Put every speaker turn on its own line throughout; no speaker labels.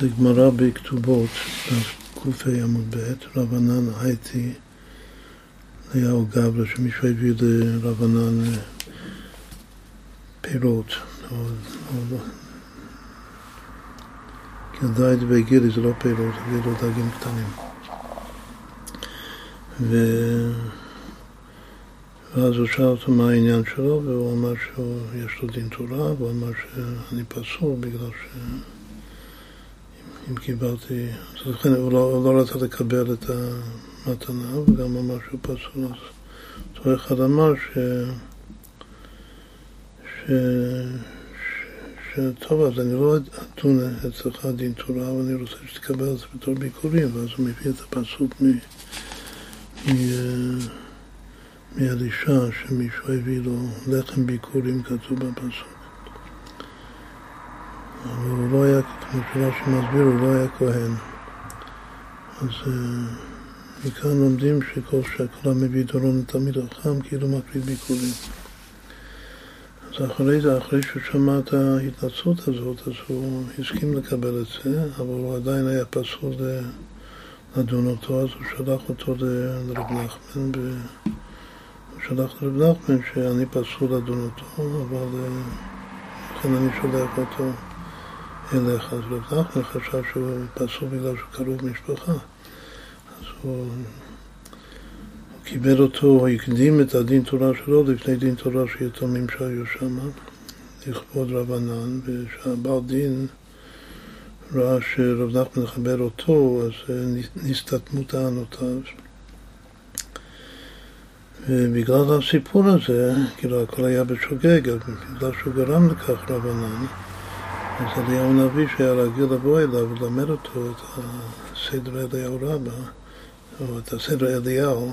זה גמרא בכתובות, ק"ה עמוד ב', רבנן הייתי אליהו גבלה, שמישהו הביא לרבנן אה, פירות, או, דייד וגילי זה לא פירות, זה לא דגים קטנים. ו... ואז הוא שאל אותו מה העניין שלו, והוא אמר שיש לו דין תורה, והוא אמר שאני פסול בגלל ש... אם קיבלתי... אז הוא לא, לא רצה לקבל את המתנה, וגם אמר שהוא פסול. אז אותו אחד אמר ש... ש... שטוב, אז אני לא אדון אצלך דין תורה, אבל אני רוצה שתקבל את זה בתור ביקורים, ואז הוא מביא את הפסוק מ... מ... מאלישע, שמישהו הביא לו לחם ביקורים, כתוב בפסוק. אבל הוא לא היה, כמו שרש"י מסביר, הוא לא היה כהן. אז uh, מכאן לומדים שכל שכל המביא דורון תמיד חכם, כאילו מקריב ביקורים. אז אחרי זה, אחרי שהוא שמע את ההתנצלות הזאת, אז הוא הסכים לקבל את זה, אבל הוא עדיין היה פסול לדון אותו, אז הוא שלח אותו לרב נחמן, הוא שלח לרב נחמן שאני פסול לדון אותו, אבל אה, לכן אני שולח אותו אליך. אז רב נחמן חשב שהוא פסול בגלל שהוא קרוב משפחה. אז הוא, הוא קיבל אותו, הוא הקדים את הדין תורה שלו לפני דין תורה של יתומים שהיו שם, לכבוד רבנן, ושהבעל דין ראה שרב נחמן מחבר אותו, אז נסתתמו טענותיו. ובגלל הסיפור הזה, כאילו הכל היה בשוגג, בגלל שהוא גרם לכך רבנן, אז אליהו הנביא שהיה רגיל לבוא אליו וללמד אותו את הסדר אליהו רבא, או את הסדר אליהו,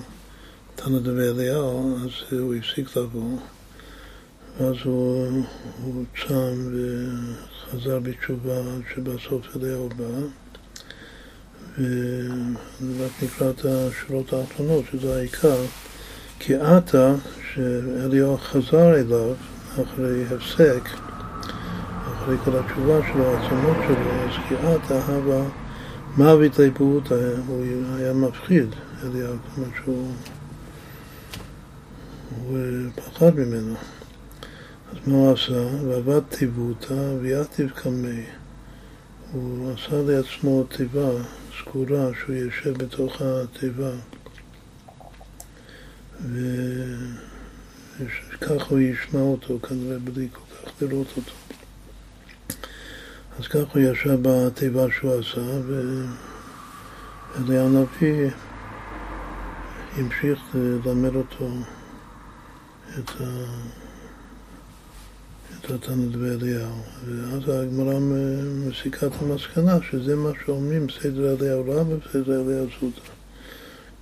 תנא דבי אליהו, אז הוא הפסיק לבוא, ואז הוא, הוא צם וחזר בתשובה שבסוף אליהו בא, ורק נקרא את השורות האחרונות, שזה העיקר, כי עתה, שאליהו חזר אליו אחרי הפסק, אחרי כל התשובה שלו, העצמות שלו, את אהבה מוות ליפות, הוא היה מפחיד, אליהו, כלומר שהוא הוא פחד ממנו. אז מה הוא עשה? ועבד תיבותא ויעטיב קמי. הוא עשה לעצמו תיבה סגורה שהוא יושב בתוך התיבה וכך הוא ישמע אותו כנראה בלי כל כך לראות אותו. אז כך הוא ישב בתיבה שהוא עשה, ואלי הנביא המשיך ללמד אותו את, ה... את התנת ואליהו. ואז הגמרא מסיקה את המסקנה שזה מה שאומרים סדר אליהו רע וסדר אליהו זוטה.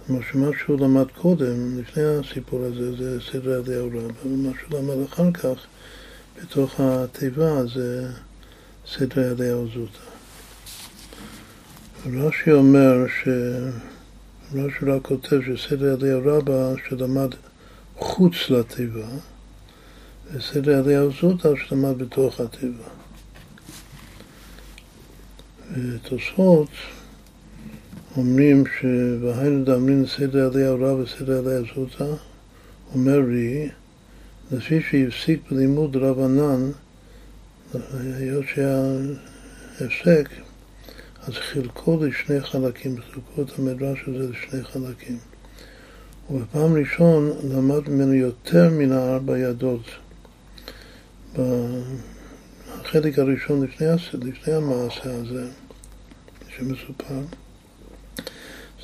כלומר שמה שהוא למד קודם, לפני הסיפור הזה, זה סדר אליהו רע, ומה שהוא למד אחר כך, בתוך התיבה, זה סדר אליהו זוטה. רש"י אומר ש... רש"י רק כותב שסדר אליהו רבא שלמד חוץ לתיבה, וסדר אליהו זוטה שלמד בתוך התיבה. ותוספות אומרים שבהיינו דאמרין סדר אליהו רבא וסדר אליהו זוטה, אומר לי, לפי שהפסיק בלימוד רבנן היות שהיה הפסק, אז חילקו לשני חלקים, חילקו את המדרש הזה לשני חלקים. ובפעם ראשון למד ממנו יותר מן הארבע ידות. בחלק הראשון לפני, לפני המעשה הזה, שמסופר,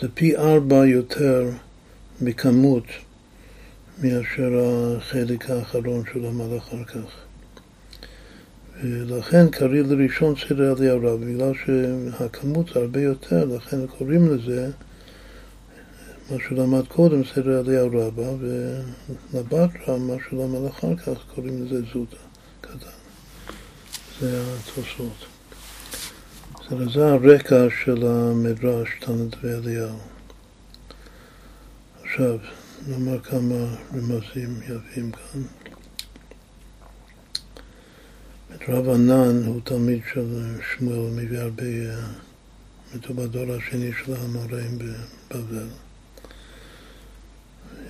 זה פי ארבע יותר בכמות מאשר החלק האחרון שהוא למד אחר כך. ולכן קריא לראשון סדר אליהו רב, בגלל שהכמות הרבה יותר, לכן קוראים לזה, מה שהוא למד קודם, סדר אליהו רבא, ולבת רב, מה שהוא למד אחר כך, קוראים לזה זוטה קטן. זה התוספות. זה הרקע של המדרש תנת ואליהו. עכשיו, נאמר כמה רמזים יפים כאן. רב ענן הוא תלמיד של שמואל, מביא הרבה, הוא בדור השני של המוראים בבבל.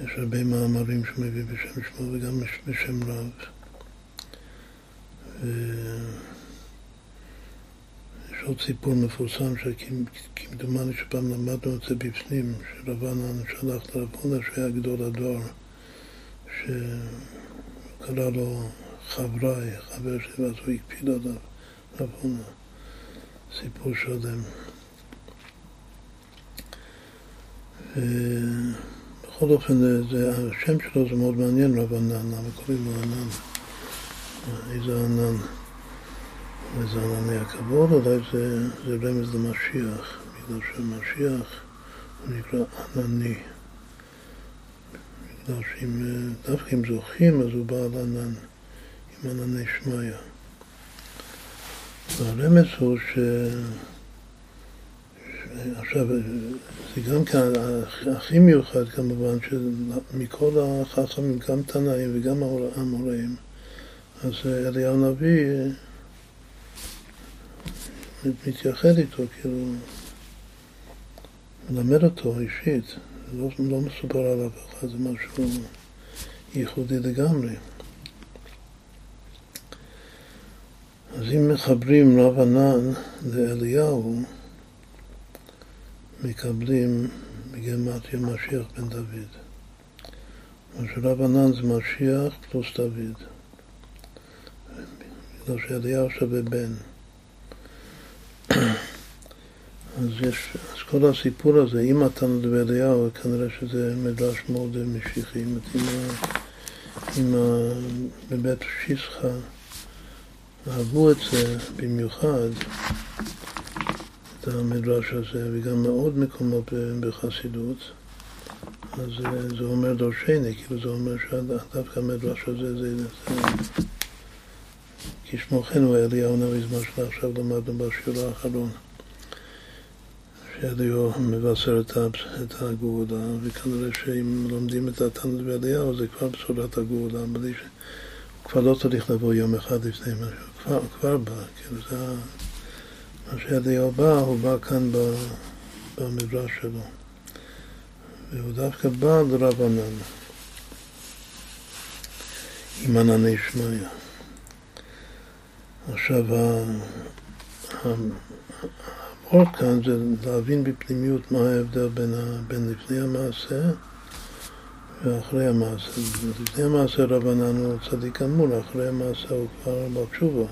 יש הרבה מאמרים שהוא מביא בשם שמואל וגם בשם רב. יש עוד סיפור מפורסם שכמדומני שפעם למדנו את זה בפנים, שרבנן שלח לרב הונא שהיה גדול הדור, שקרא לו חברי, חבר ואז הוא הקפיד עליו, רב הונא. סיפור שלם. בכל אופן, זה, השם שלו זה מאוד מעניין, רב ענן, למה קוראים לו ענן? איזה ענן? איזה ענני הכבוד, אולי זה, זה רמז למשיח, בגלל שמשיח הוא נקרא ענני. בגלל שאם דווקא אם זוכים, אז הוא בעל ענן, עם ענני שמיא. והרמז הוא ש... עכשיו, זה גם כן הכי מיוחד כמובן, שמכל החכמים, גם תנאים וגם המוראים, אז אליהו הנביא מתייחד איתו, כאילו, מלמד אותו אישית, לא, לא מסופר על אף אחד, זה משהו ייחודי לגמרי. אז אם מחברים רב ענן לאליהו, מקבלים בגימטריה משיח בן דוד. מה שרב ענן זה משיח פלוס דוד. בגלל שאליהו שווה בן. אז יש, אז כל הסיפור הזה, אם אתה מדבר אליהו, כנראה שזה מדרש מאוד משיחי. אם, אם בבית שיסחה אהבו את זה במיוחד, את המדרש הזה, וגם מאוד מקומות בחסידות, אז זה אומר דורשני, כאילו זה אומר שדווקא המדרש הזה זה... זה כשמו כן הוא אליהו הנביא, מה שעכשיו למדנו בשיעור האחרון. שאליהו מבשר את הגאולה, וכנראה שאם לומדים את התנ"ך ואליהו זה כבר בשורת הגאולה, בלי כבר לא צריך לבוא יום אחד לפני משהו, כבר, כבר בא, כאילו זה מה שאליהו בא, הוא בא כאן במדרש שלו. והוא דווקא בא לרב ענן, עם ענני שמיא. עכשיו, המאור כאן זה להבין בפנימיות מה ההבדל בין, בין לפני המעשה ואחרי המעשה. לפני המעשה רב ענן הוא צדיק אמור, אחרי המעשה הוא כבר בתשובה.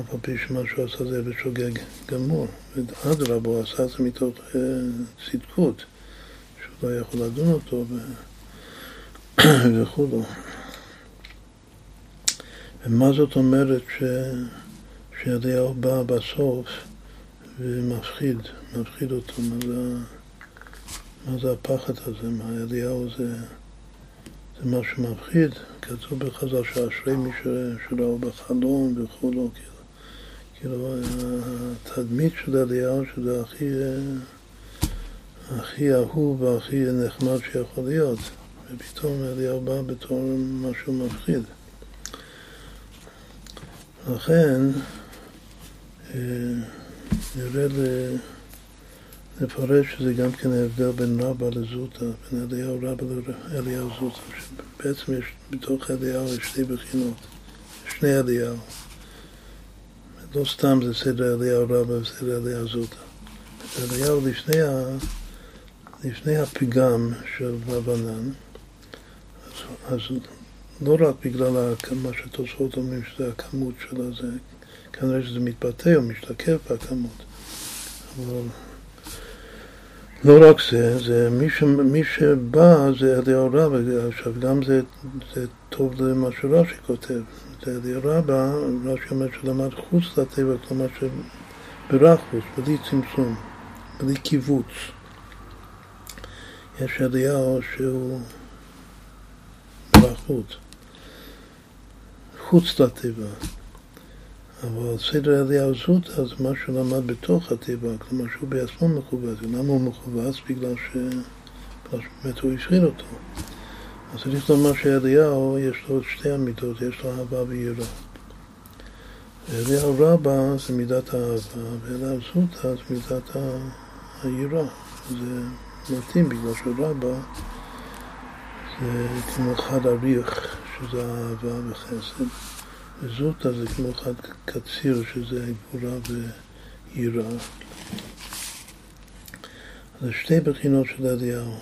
אף על פי שמה שהוא עשה זה בשוגג גמור. ואדרבה, הוא עשה את זה מתוך uh, צדקות, שהוא לא יכול לדון אותו וכו'. ומה זאת אומרת ש... שאליהו בא בסוף ומפחיד, מפחיד אותו? מה זה, מה זה הפחד הזה? מה אליהו זה, זה משהו מפחיד? כתוב בחז"ל שאשרי מי שראו בחלום וכולו, כאילו. כאילו, התדמית של אליהו, שזה הכי, הכי אהוב והכי נחמד שיכול להיות, ופתאום אליהו בא בתור משהו מפחיד. לכן, אה, נראה לפרש שזה גם כן ההבדל בין רבא לזוטה, בין אליהו רבא לאליהו זוטה, שבעצם יש בתוך אליהו יש שתי בחינות, שני אליהו. לא סתם זה סדר אליהו רבא וסדר אליהו זוטה. אליהו לפני, ה, לפני הפגם של רבנן, אז, אז לא רק בגלל מה שתוספות אומרים שזה הכמות של הזה, כנראה שזה מתבטא או משתקף בכמות. אבל לא רק זה, זה מי, ש, מי שבא זה אליהו רבא, עכשיו גם זה, זה טוב למה שרש"י כותב. אליהו רבא, רש"י אומר שלמד חוץ לטבע, כלומר שברכוס, בלי צמצום, בלי קיבוץ. יש אליהו שהוא ברכות, חוץ לטבע. אבל סדר אליהו זוטה זה מה שהוא למד בתוך הטבע, כלומר שהוא בעצמו מכווץ. למה הוא מכווץ? בגלל שבאמת הוא השחיל אותו. אז צריך לומר שאליהו יש לו שתי אמיתות, יש לו אהבה ויראה. ואליהו רבה זה מידת האהבה, ואליהו זוטה זה מידת היראה. זה מתאים בגלל שרבה זה כמו חד אריך, שזה אהבה וחסד, וזוטה זה כמו חד קציר, שזה גבורה ויראה. זה שתי בחינות של אליהו.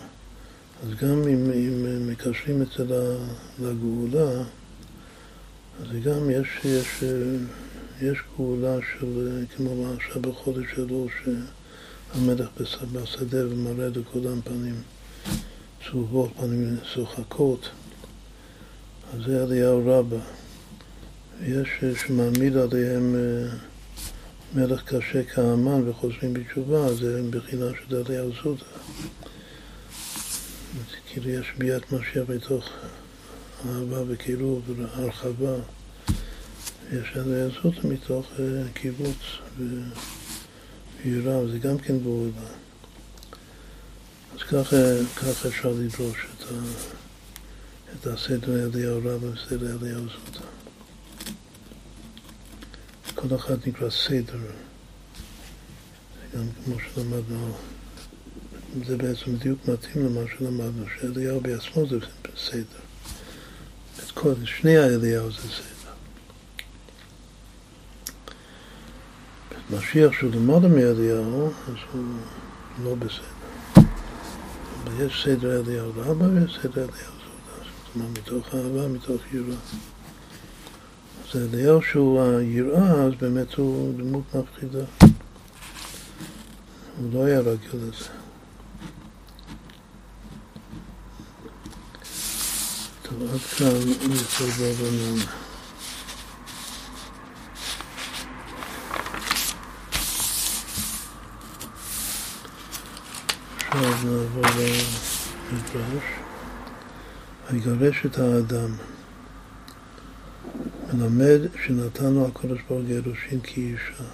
אז גם אם, אם מקשרים את זה לגאולה, אז גם יש, יש, יש גאולה של, כמו עכשיו בחודש שלו, שהמלך בשדה ומראה לכולם פנים צהובות, פנים שוחקות, אז זה אליהו רבה. יש שמעמיד עליהם אה, מלך קשה כהמן וחוזרים בתשובה, זה בחינה של אליהו זודה. כאילו יש ביאת משיח בתוך אהבה וקירוב והרחבה. יש עלייה זאת מתוך uh, קיבוץ ויראה, וזה גם כן גאולה. אז ככה, ככה אפשר לדרוש את, הסדר אליהו רבא וסדר אליהו זוטה. כל אחד נקרא סדר, זה גם כמו שלמדנו זה בעצם בדיוק מתאים למה שלמדנו, שאליהו בעצמו זה סדר. את כל, שני האליהו זה סדר. משיח שהוא למעלה מאליהו, אז הוא לא בסדר. אבל יש סדר אליהו לאבא ויש סדר אליהו זודה. זאת אומרת, מתוך אהבה, מתוך יראה. אז אליהו שהוא היראה, אז באמת הוא דמות מפחידה. הוא לא היה רגיל לזה. טוב, עד כאן יסוד בעבונן. עכשיו נעבור למדרש. ויגרש את האדם. מלמד שנתנו הקדוש ברוך הוא גירושין כאישה.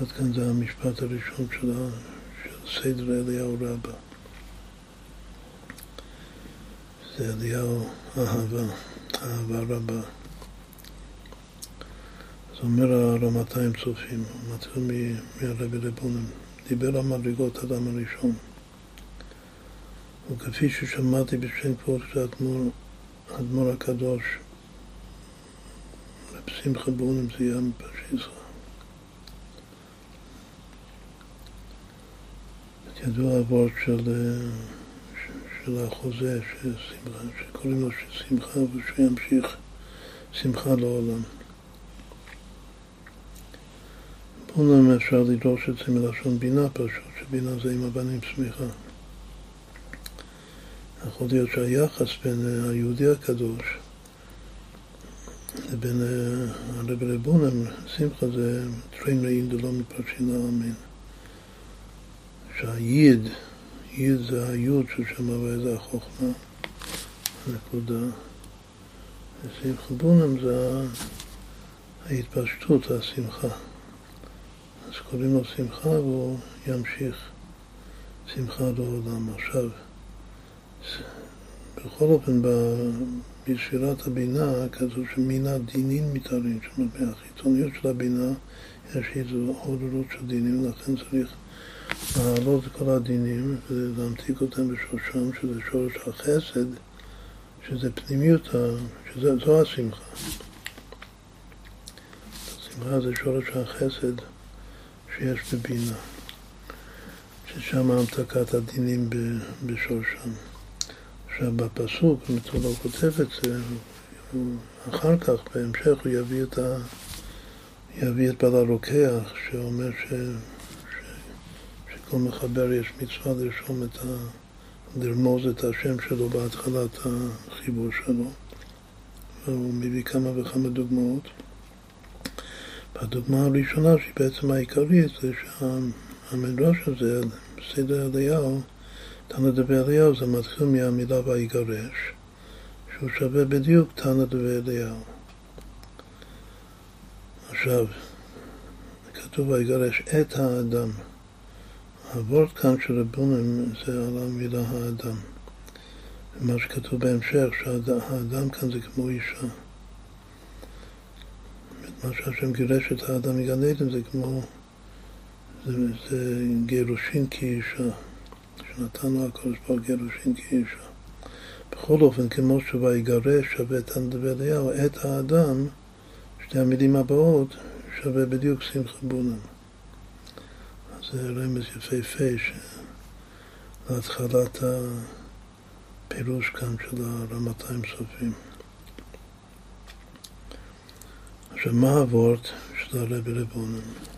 עד כאן זה המשפט הראשון של סדר אליהו רבה. זה אליהו אהבה, אהבה רבה. אז אומר הרמתיים צופים, מתחיל מהרבי רבונם, דיבר על מדרגות אדם הראשון. וכפי ששמעתי בשם כבוד של האדמו"ר הקדוש, שמחה בונם זייה מפשיסה. ידוע הוורד של של החוזה שקוראים לו שמחה ושהוא ימשיך שמחה לעולם. פה אפשר לדרוש את זה מלשון בינה פשוט, שבינה זה עם הבנים שמחה. יכול להיות שהיחס בין היהודי הקדוש לבין הרב רבונם, שמחה זה טרין ראין דלא מפרשין לעלמין. שהייד י' זה הי' ששם וזה החוכמה, נקודה. ושמחה בונם זה ההתפשטות, השמחה. אז קוראים לו שמחה והוא ימשיך שמחה לעולם. עכשיו, בכל אופן, בספירת הבינה כתוב שמינה דינים מתארים, זאת אומרת, מהחיצוניות של הבינה יש איזו עוררות של דינים, ולכן צריך להעלות את כל הדינים ולהמתיק אותם בשורשם, שזה שורש החסד, שזה פנימיות, שזו השמחה. השמחה זה שורש החסד שיש בבינה, ששם המתקת הדינים בשורשם. עכשיו בפסוק, הוא לא כותב את זה, אחר כך, בהמשך, הוא יביא את, ה, יביא את בעל הרוקח, שאומר ש... כל מחבר יש מצווה לרשום את ה... לרמוז את השם שלו בהתחלת החיבור שלו. והוא מביא כמה וכמה דוגמאות. והדוגמה הראשונה, שהיא בעצם העיקרית, זה שהמדרש הזה, סדר אליהו, תנא דבי אליהו, זה מתחיל מהמילה ויגרש, שהוא שווה בדיוק תנא דבי אליהו. עכשיו, כתוב ויגרש את האדם. הוורד כאן של רבונים זה על המילה האדם. מה שכתוב בהמשך, שהאדם כאן זה כמו אישה. מה שהשם גירש את האדם מגן עדן זה כמו, זה, זה גירושין כאישה, שנתנו הקדוש ברוך גירושין כאישה. בכל אופן, כמו שויגרש שווה את הנדבר אליהו, את האדם, שתי המילים הבאות, שווה בדיוק שמחה בונם. אז זה רמז יפהפה להתחלת הפירוש כאן של הרמתיים סופים. עכשיו, מה הוורט של הרבי רבונן?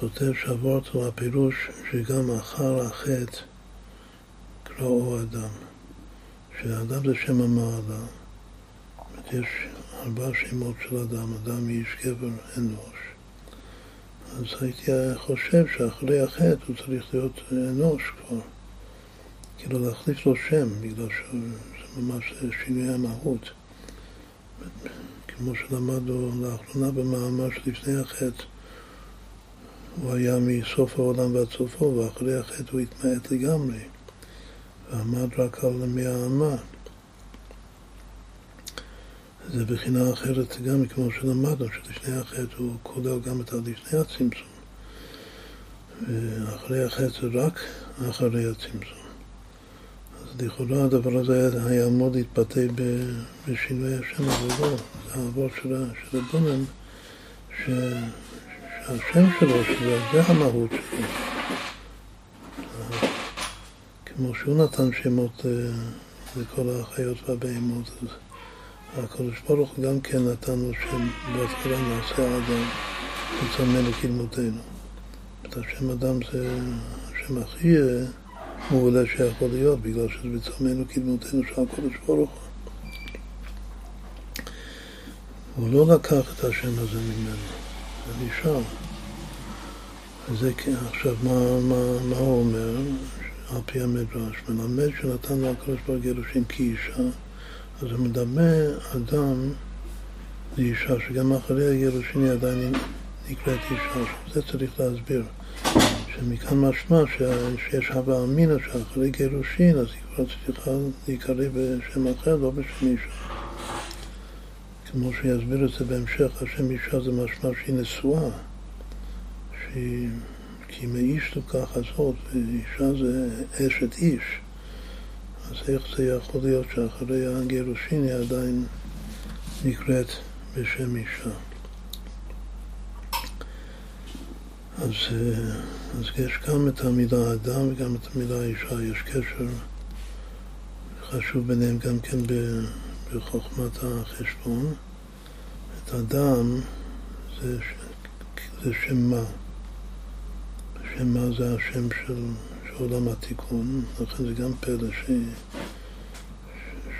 כותב שהוורט הוא הפירוש שגם אחר החטא קראו אדם. שאדם זה שם המעלה. יש ארבע שמות של אדם, אדם, איש, גבר, אנוש. אז הייתי חושב שאחרי החטא הוא צריך להיות אנוש כבר. כאילו להחליף לו שם, בגלל שזה ממש שינוי המהות. כמו שלמדנו לאחרונה במאמר שלפני החטא, הוא היה מסוף העולם ועד סופו, ואחרי החטא הוא התמעט לגמרי, ועמד רק על מי האמה. זה בחינה אחרת גם כמו שלמדנו, שלפני החטא הוא כולל גם את הלפני הצמצום. ואחרי החטא זה רק אחרי הצמצום. אז לכאורה הדבר הזה היה אמור להתבטא בשינוי השם, אבל לא, זה העבור של, של הבונן, שהשם שלו, שזה, זה המהות שלו. כמו שהוא נתן שמות אה, לכל החיות והבהמות, אז הקדוש ברוך הוא גם כן נתן לו שם בהתחלה נעשה אדם וצמא לקדמותינו. את השם אדם זה השם הכי אה, מעולה שיכול להיות, בגלל שזה בצמא לקדמותינו של הקדוש ברוך הוא. הוא לא לקח את השם הזה ממנו, זה נשאר. וזה כן, עכשיו, מה, מה, מה הוא אומר? על פי המדרש, מלמד שנתן לו הקדוש ברוך הוא גירושים כאישה אז הוא מדמה אדם לאישה, שגם אחרי הגירושין היא עדיין נקראת אישה. זה צריך להסביר. שמכאן משמע שיש הווה אמינא שאחרי גירושין אז היא כבר צריכה להיקרא בשם אחר, לא בשם אישה. כמו שיסביר את זה בהמשך, השם אישה זה משמע שהיא נשואה, שהיא, כי מאיש לוקח הזאת, ואישה זה אשת איש. אז איך זה יכול להיות שאחרי הגירושין היא עדיין נקראת בשם אישה? אז, אז יש גם את המילה אדם וגם את המילה אישה, יש קשר חשוב ביניהם גם כן בחוכמת החשבון. את אדם זה, זה שם מה. שם מה זה השם של עולם התיקון, לכן זה גם פלא ש...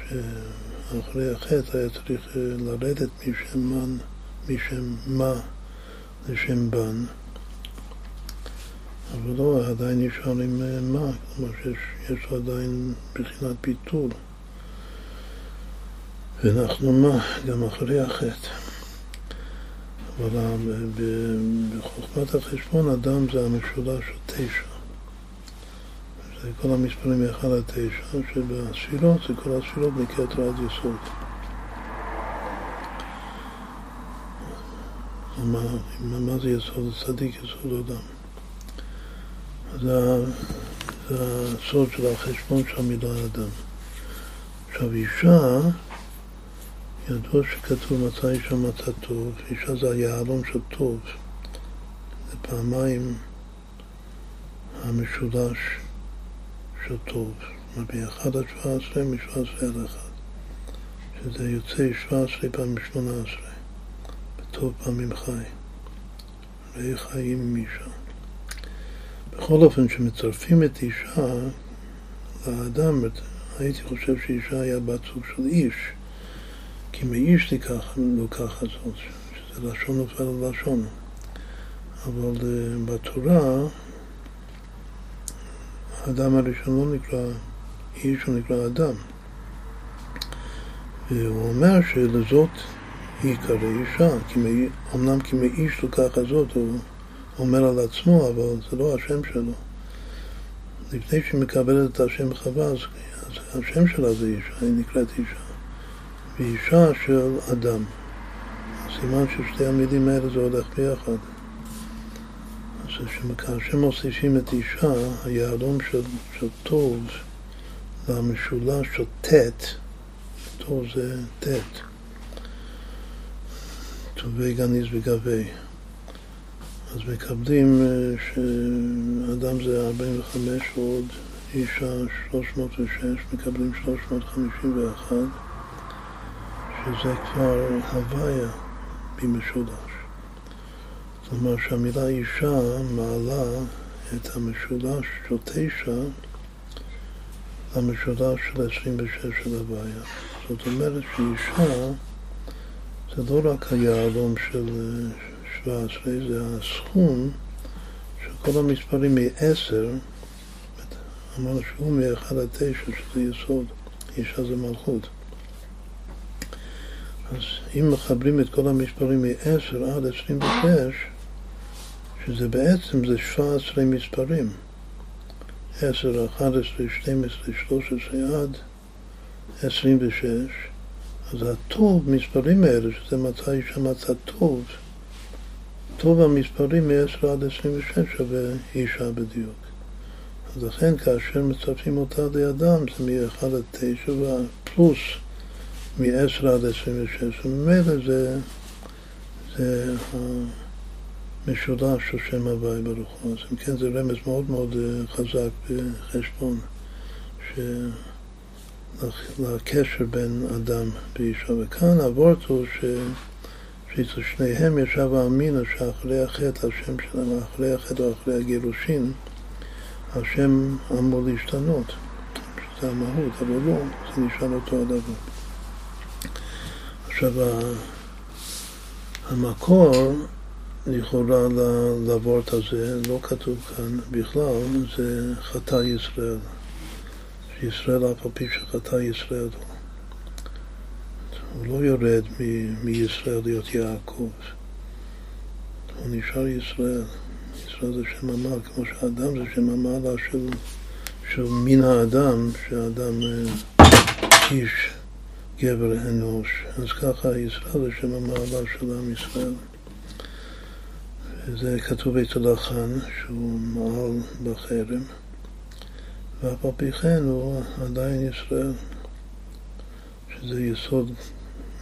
שאחרי החטא היה צריך אה, לרדת משם מן, משם מה לשם בן, אבל לא, עדיין נשאר עם אה, מה, כלומר שיש עדיין בחינת ביטול. ואנחנו מה, גם אחרי החטא. אבל בחוכמת החשבון אדם זה המשולש של תשע. זה כל המספרים מ-1 עד 9, שבספירות זה כל הספירות מכתר עד יסוד. מה, מה זה יסוד? צדיק יסוד אדם. זה, זה הסוד של החשבון של המילה אדם. עכשיו אישה, ידוע שכתוב אישה מצא טוב, אישה זה היהלום של טוב. זה פעמיים המשולש של טוב, מ-1 עד 17, מ-17 עד 1, שזה יוצא 17 פעמים 18, בטוב פעמים חי, ראי חיים עם אישה. בכל אופן, כשמצרפים את אישה לאדם, הייתי חושב שאישה היה בת סוג של איש, כי מאיש תיקח, לא ככה זאת, שזה לשון נופל על לשון. אבל אה, בתורה האדם הראשון לא נקרא איש, הוא נקרא אדם. והוא אומר שלזאת היא קרא אישה, אמנם כי מאיש לוקח הזאת, הוא אומר על עצמו, אבל זה לא השם שלו. לפני שהיא מקבלת את השם חווה, אז השם שלה זה אישה, היא נקראת אישה. ואישה של אדם. אז סימן ששתי המילים האלה זה הולך ביחד. אז כאשר מוסיפים את אישה, היהלום של, של טוב למשולש של ט', טוב זה ט', טובי גניז וגבי. אז מקבלים אה, שאדם זה 45 ועוד אישה 306, מקבלים 351, שזה כבר הוויה במשולש. זאת אומרת שהמילה אישה מעלה את המשולש של תשע למשולש של 26 של הוויה. זאת אומרת שאישה זה לא רק היהלום של 17, זה הסכום של כל המספרים מ-10, אמרנו שהוא מ-1 עד 9, שזה יסוד, אישה זה מלכות. אז אם מחברים את כל המספרים מ-10 עד 26, שזה בעצם זה 17 מספרים. 10, 11, 12, 13 עד 26, אז הטוב, מספרים האלה, שזה מצא אישה מצא טוב, טוב המספרים מ-10 עד 26 שווה אישה בדיוק. אז לכן כאשר מצרפים אותה לידם זה מ-1 עד 9 פלוס מ-10 עד 26, וממילא זה, זה המשולש של שם הוואי ברוך הוא. אז אם כן זה רמז מאוד מאוד אה, חזק בחשבון, לקשר בין אדם ואישה. וכאן הוורט הוא ש... שאצל שניהם ישב האמינו שאחרי החטא, השם שלהם, אחרי החטא או אחרי הגירושין, השם אמור להשתנות. זה המהות, אבל לא, זה נשאר אותו הדבר. עכשיו, המקור לכאורה לוורט הזה, לא כתוב כאן בכלל, זה חטא ישראל. שישראל אף על פי שחטא ישראל הוא לא יורד מ- מישראל להיות יעקב, הוא נשאר ישראל. ישראל זה שם המעלה, כמו שאדם זה שם המעלה של, של מין האדם, שהאדם אה, איש, גבר אנוש. אז ככה ישראל זה שם המעלה של עם ישראל. זה כתוב אצל החאן, שהוא מעל בחרם, ואף על פי כן הוא עדיין ישראל, שזה יסוד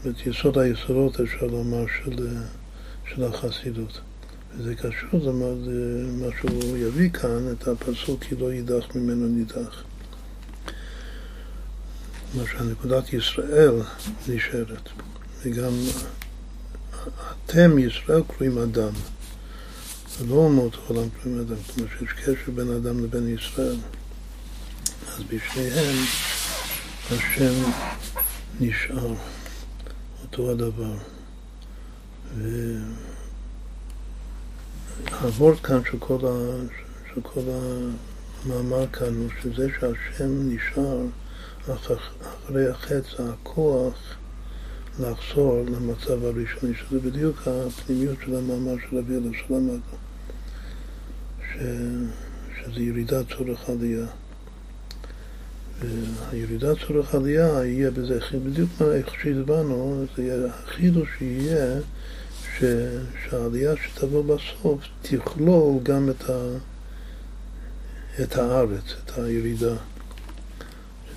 את יסוד היסודות, אפשר לומר, של, של החסידות. וזה קשור למה שהוא יביא כאן, את הפסוק כי לא יידח ממנו נידח. כלומר שהנקודת ישראל נשארת, וגם אתם ישראל קרואים אדם. זה לא אומות העולם קרואים אדם, כלומר שיש קשר בין אדם לבין ישראל. אז בשניהם השם נשאר. אותו הדבר. והוורט כאן של כל, ה, של כל המאמר כאן הוא שזה שהשם נשאר אחרי החץ, הכוח לחזור למצב הראשוני, שזה בדיוק הפנימיות של המאמר של אבי אלף שלמדנו, שזה ירידת צורך עלייה. הירידת צורך עלייה יהיה בזה, בדיוק איך שהסברנו, החידוש יהיה ש, שהעלייה שתבוא בסוף תכלול גם את, ה, את הארץ, את הירידה.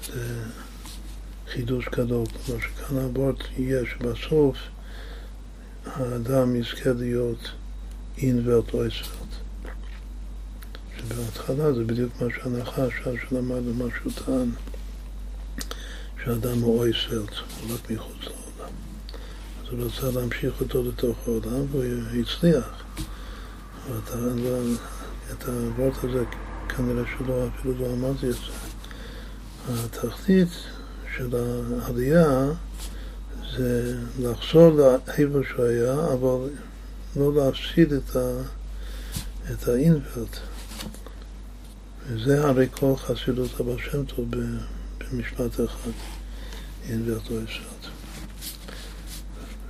שזה חידוש גדול, כלומר שכאן הבורט יהיה שבסוף האדם יזכה להיות אין ואותו אויסוולט. שבהתחלה זה בדיוק מה שהנחש, שלמדנו, מה שהוא טען, שאדם הוא אויספלד, הוא רק מחוץ לעולם. אז הוא רצה להמשיך אותו לתוך העולם, והוא הצליח. אבל את הוורט הזה כנראה שלא, אפילו לא אמרתי את זה. התחתית של העלייה זה לחזור לאיפה שהוא היה, אבל לא להפסיד את, ה, את האינפלט. וזה הרי כל חסידות הבא שם טוב במשפט אחד, אין ואותו אפשרת.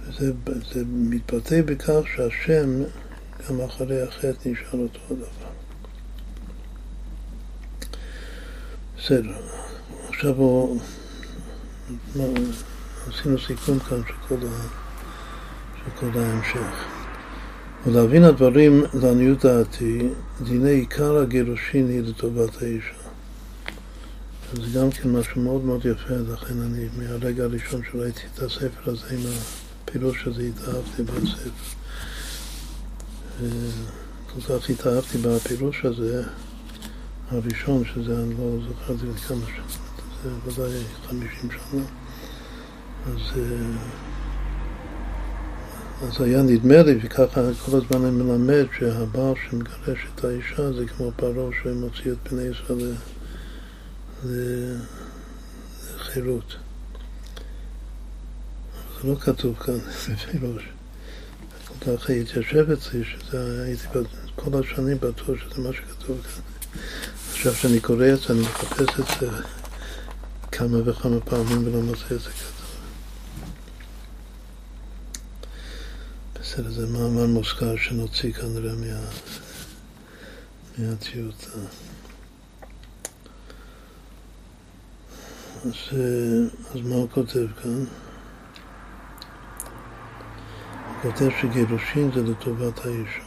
וזה זה מתבטא בכך שהשם גם אחרי החטא נשאר אותו הדבר. בסדר, עכשיו הוא, עשינו סיכום כאן של כל, ה, וכל ההמשך. ולהבין הדברים לעניות דעתי, דיני עיקר הגירושין היא לטובת האישה. זה גם כן משהו מאוד מאוד יפה, לכן אני מהרגע הראשון שראיתי את הספר הזה עם הפירוש הזה התאהבתי בספר. כל כך התאהבתי בפירוש הזה, הראשון, שזה, אני לא זוכר את זה כמה שנים, זה ודאי חמישים שנה, אז, אז היה נדמה לי, וככה כל הזמן אני מלמד, שהבעל שמגרש את האישה זה כמו פרעה שמוציא את בני ישראל לחירות. זה לא כתוב כאן בפירוש. כל כך התיישב אצלי, הייתי כל השנים בטוח שזה מה שכתוב כאן. עכשיו שאני קורא את זה, אני מחפש את זה כמה וכמה פעמים ולא מוצא את זה כתוב. בסדר, זה מאמר מוזכר שנוציא כנראה מה... מהטיוטה. אז, אז מה הוא כותב כאן? הוא כותב שגירושין זה לטובת האישה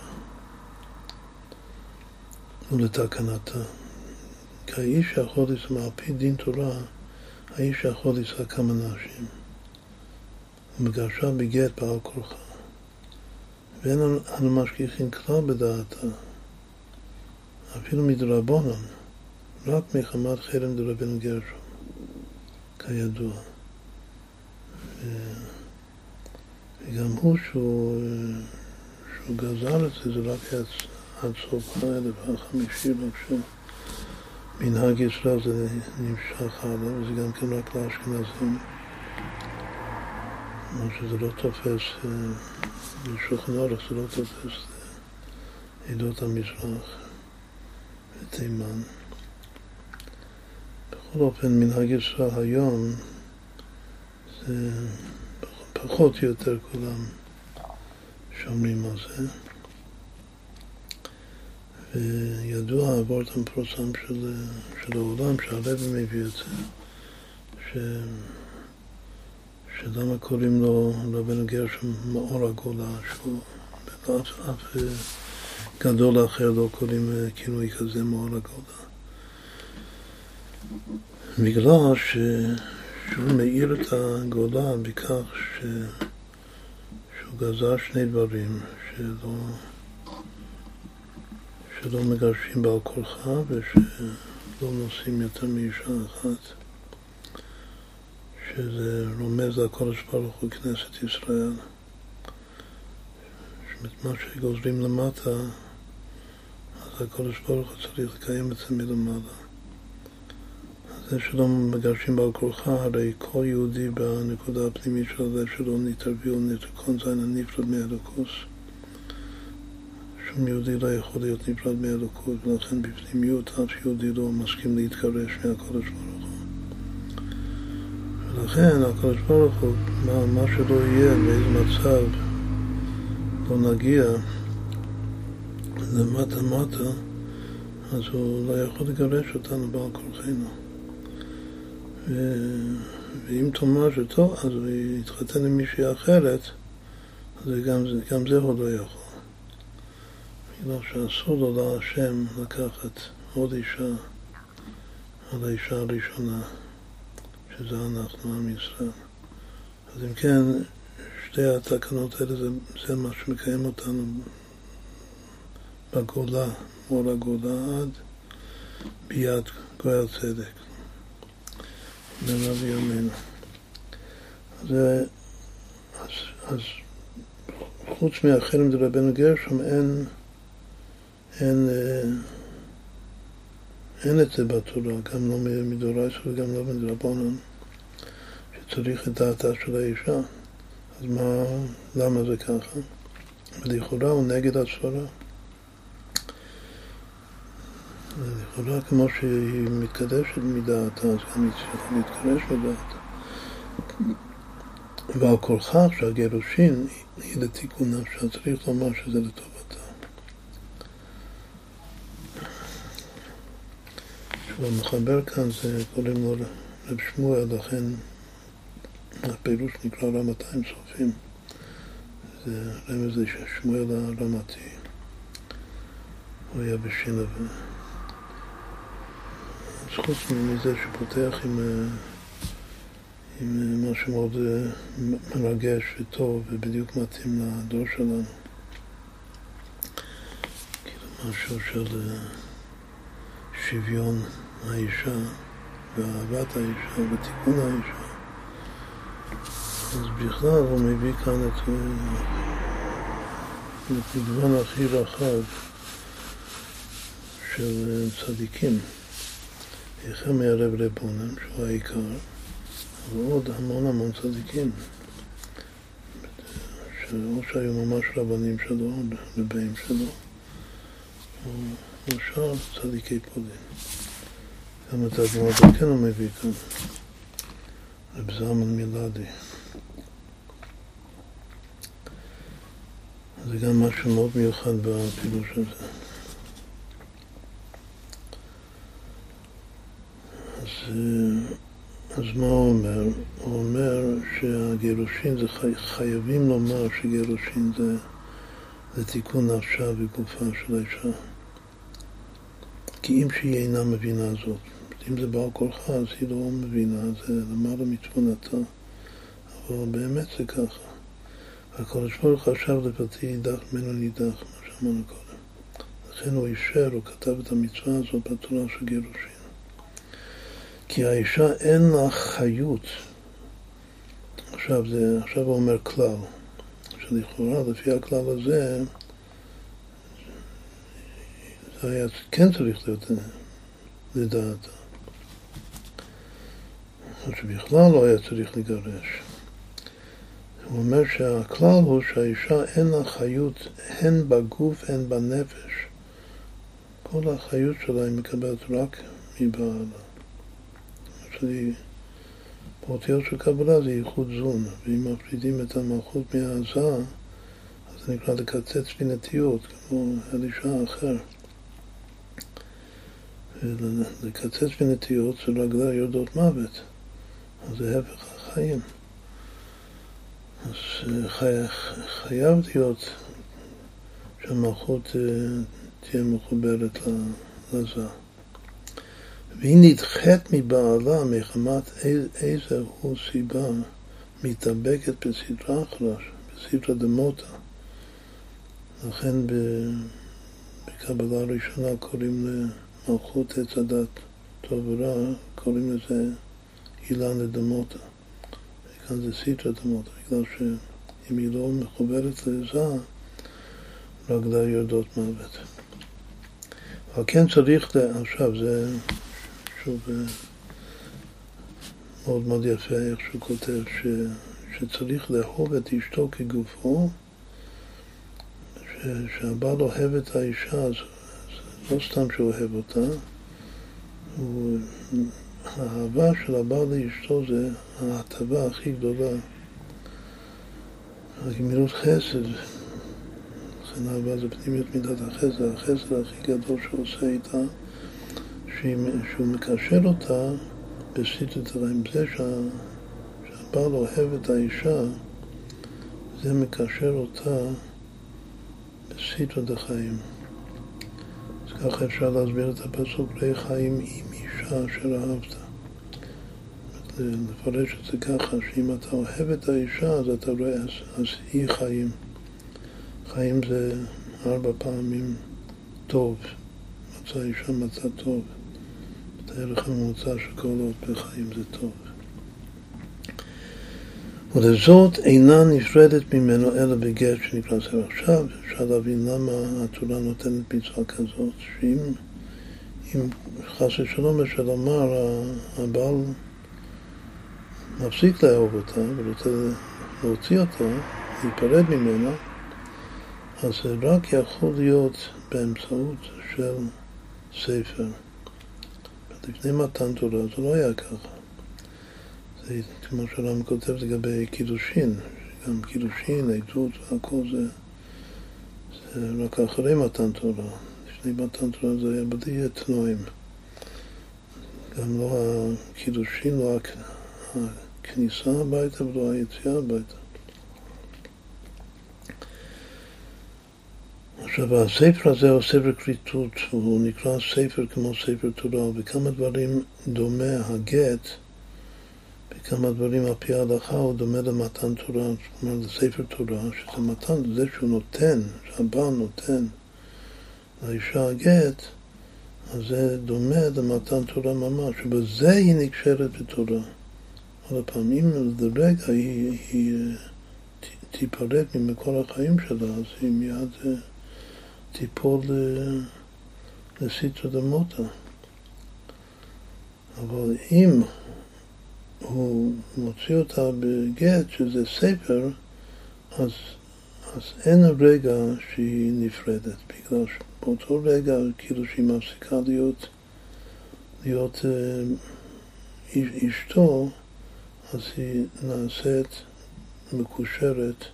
ולתקנתה. כי האיש יכול לנסוע, על פי דין תורה, האיש יכול לנסוע כמה נשים. ומגרשה בגט בעל כורחה. ואין אנו משגיחים כלל בדעתה, אפילו מדרבנן, רק מחמת חרם דרבן גרשום. כידוע. וגם הוא שהוא, שהוא גזר את זה, זה רק עד סוף האלף החמישי, שהוא מנהג ישראל זה נמשך הלאה, וזה גם כן רק לאשכנזים. כלומר שזה לא תופס, בשולחן אורך זה לא תופס עדות המזרח ותימן. בכל אופן, מנהג ישראל היום זה פחות או יותר כולם שומרים על זה. וידוע העבורת המפורסם של, של העולם, שהרבי מביא את זה, ש, שלמה קוראים לו רבנו גרשם מאור הגולה, שהוא אף, אף גדול אחר לא קוראים כינוי כזה מאור הגולה. בגלל ש... שהוא מאיר את הגולה בכך ש... שהוא גזר שני דברים, שלא, שלא מגרשים בעל כורחה ושלא נוסעים יותר מאישה אחת, שזה רומז לקודש ברוך הוא כנסת ישראל. מה שגוזרים למטה, אז הקודש ברוך הוא צריך לקיים את זה מלמעלה. זה שלא מגרשים בעל כורחה, הרי כל יהודי בנקודה הפנימית של הלב שלו נתערבי ונתקון זין הנפרד מאלוקוס. שום יהודי לא יכול להיות נפרד מאלוקות, ולכן בפנימיות אף יהודי לא מסכים להתגרש מהקודש ברוך הוא. ולכן הקודש ברוך הוא, מה, מה שלא יהיה, באיזה מצב לא נגיע למטה מטה, אז הוא לא יכול לגרש אותנו בעל כורחנו. ואם תאמר שטוב, אז הוא יתחתן עם מישהי אחרת, אז גם, גם זה הוא לא יכול. בגלל שאסור לו להשם לקחת עוד אישה על האישה הראשונה, שזה אנחנו, עם ישראל. אז אם כן, שתי התקנות האלה זה, זה מה שמקיים אותנו בגולה, מול הגולה עד ביד גואל צדק. לרבי ימינו. אז, אז, אז חוץ מהחרם דרבנו גרשום אין, אין, אין את זה בתורה, גם לא מדורייס וגם לא מדרבנן, שצריך את דעתה של האישה. אז מה, למה זה ככה? ולכאורה הוא נגד הסברה. לכאורה כמו שהיא מתקדשת מדעתה, אז גם היא צריכה להתקדש מדעתה. ועל כורחה שהגירושין היא לתיקון נפשה, צריך לומר שזה לטובתה. שהוא מחבר כאן, זה קוראים לו רב שמואל, לכן הפירוש נקרא רמתיים סופים. זה רמז לשמואל הרמתי. הוא היה בשינבה. אז חוץ מזה שפותח עם, עם משהו מאוד מרגש וטוב ובדיוק מתאים לדור שלנו. כאילו משהו של שוויון האישה ואהבת האישה ותיקון האישה. אז בכלל הוא מביא כאן את המגוון הכי רחב של צדיקים. החל מהרב רבונם, שהוא העיקר, ועוד המון המון צדיקים, או שהיו ממש רבנים שלו, רבים שלו, או שאר צדיקי פולין. גם את הגמרא כן הוא מביא כאן, רב זלמן מילדי. זה גם משהו מאוד מיוחד בפירוש הזה. אז, אז מה הוא אומר? הוא אומר שהגירושין, זה חי, חייבים לומר שגירושין זה, זה תיקון נפשה וגופה של האישה. כי אם שהיא אינה מבינה זאת, אם זה בעל כורחה אז היא לא מבינה, זה למעלה מתבונתה. אבל באמת זה ככה. הקדוש ברוך הוא חשב לבתי יידח ממנו נידח, מה שאמרנו קודם. לכן הוא אישר, הוא כתב את המצווה הזאת בתורה של גירושין. כי האישה אין לה חיות. עכשיו, זה, עכשיו הוא אומר כלל, שלכאורה לפי הכלל הזה זה היה כן צריך להיות לדעתה. שבכלל לא היה צריך לגרש. הוא אומר שהכלל הוא שהאישה אין לה חיות הן בגוף הן בנפש. כל החיות שלה היא מקבלת רק מבעלה. שהיא באותיות של קבלה זה ייחוד זון, ואם מפרידים את המלכות מהעזה, אז זה נקרא לקצץ בנטיות, כמו אלישע אחר. לקצץ בנטיות זה רגלה יורדות מוות, זה הפך החיים. אז אה, חי, חייב להיות שהמלכות אה, תהיה מחוברת לזה. והיא נדחית מבעלה מחמת איזה הוא סיבה מתאבקת בסדרה אחרת, בסדרה דמוטה. לכן בקבלה הראשונה קוראים למלכות עץ הדת טוב ורע, קוראים לזה אילן לדמוטה. כאן זה סדרה דמוטה, בגלל שאם היא לא מחוברת לזה, רגלה יורדות מוות. אבל כן צריך, עכשיו זה שוב אה, מאוד מאוד יפה איך שהוא כותב ש, שצריך לאהוב את אשתו כגופו, ש, שהבעל אוהב את האישה, אז לא סתם שהוא אוהב אותה, הוא, האהבה של הבעל לאשתו זה ההטבה הכי גדולה, הגמילות חסד, לכן אהבה זה פנימיות מידת החסד, החסד הכי גדול שהוא עושה איתה שהוא מקשר אותה בסיטות עם זה שה, שהבעל אוהב את האישה, זה מקשר אותה בסיטות החיים. אז ככה אפשר להסביר את הפסוק, ראה חיים עם אישה אשר אהבת. לפרש את זה ככה, שאם אתה אוהב את האישה, אז אתה רואה, אז, אז היא חיים. חיים זה ארבע פעמים טוב. מצא אישה מצא טוב. הערך הממוצע של כל עוד בחיים זה טוב. ולזאת אינה נפרדת ממנו אלא בגט שנקרא. עכשיו אפשר להבין למה התורה נותנת מצווה כזאת, שאם אם חס ושלום אפשר לומר הבעל מפסיק לאהוב אותה ורוצה להוציא אותה, להיפרד ממנה, אז זה רק יכול להיות באמצעות של ספר. לפני מתן תורה זה לא היה ככה. זה כמו שהרם כותב לגבי קידושין, גם קידושין, עדות והכל זה, זה רק אחרי מתן תורה. מתן תורה זה היה בלי תנועים. גם לא הקידושין, לא הכניסה הביתה ולא היציאה הביתה. עכשיו, הספר הזה הוא ספר כריתות, הוא נקרא ספר כמו ספר תורה, וכמה דברים דומה הגט, בכמה דברים על פי ההלכה הוא דומה למתן תורה, זאת אומרת לספר תורה, שזה מתן, זה שהוא נותן, שהבעל נותן לאישה הגט, אז זה דומה למתן תורה ממש, ובזה היא נקשרת בתורה. עוד פעם, אם לרגע היא, היא תיפרד ממקור החיים שלה, אז היא מיד אה, תיפול לסיטרא דמותא. אבל אם הוא מוציא אותה בגט, שזה ספר, אז, אז אין רגע שהיא נפרדת, בגלל שבאותו רגע, כאילו שהיא מפסיקה להיות, להיות אה, אשתו, אז היא נעשית מקושרת,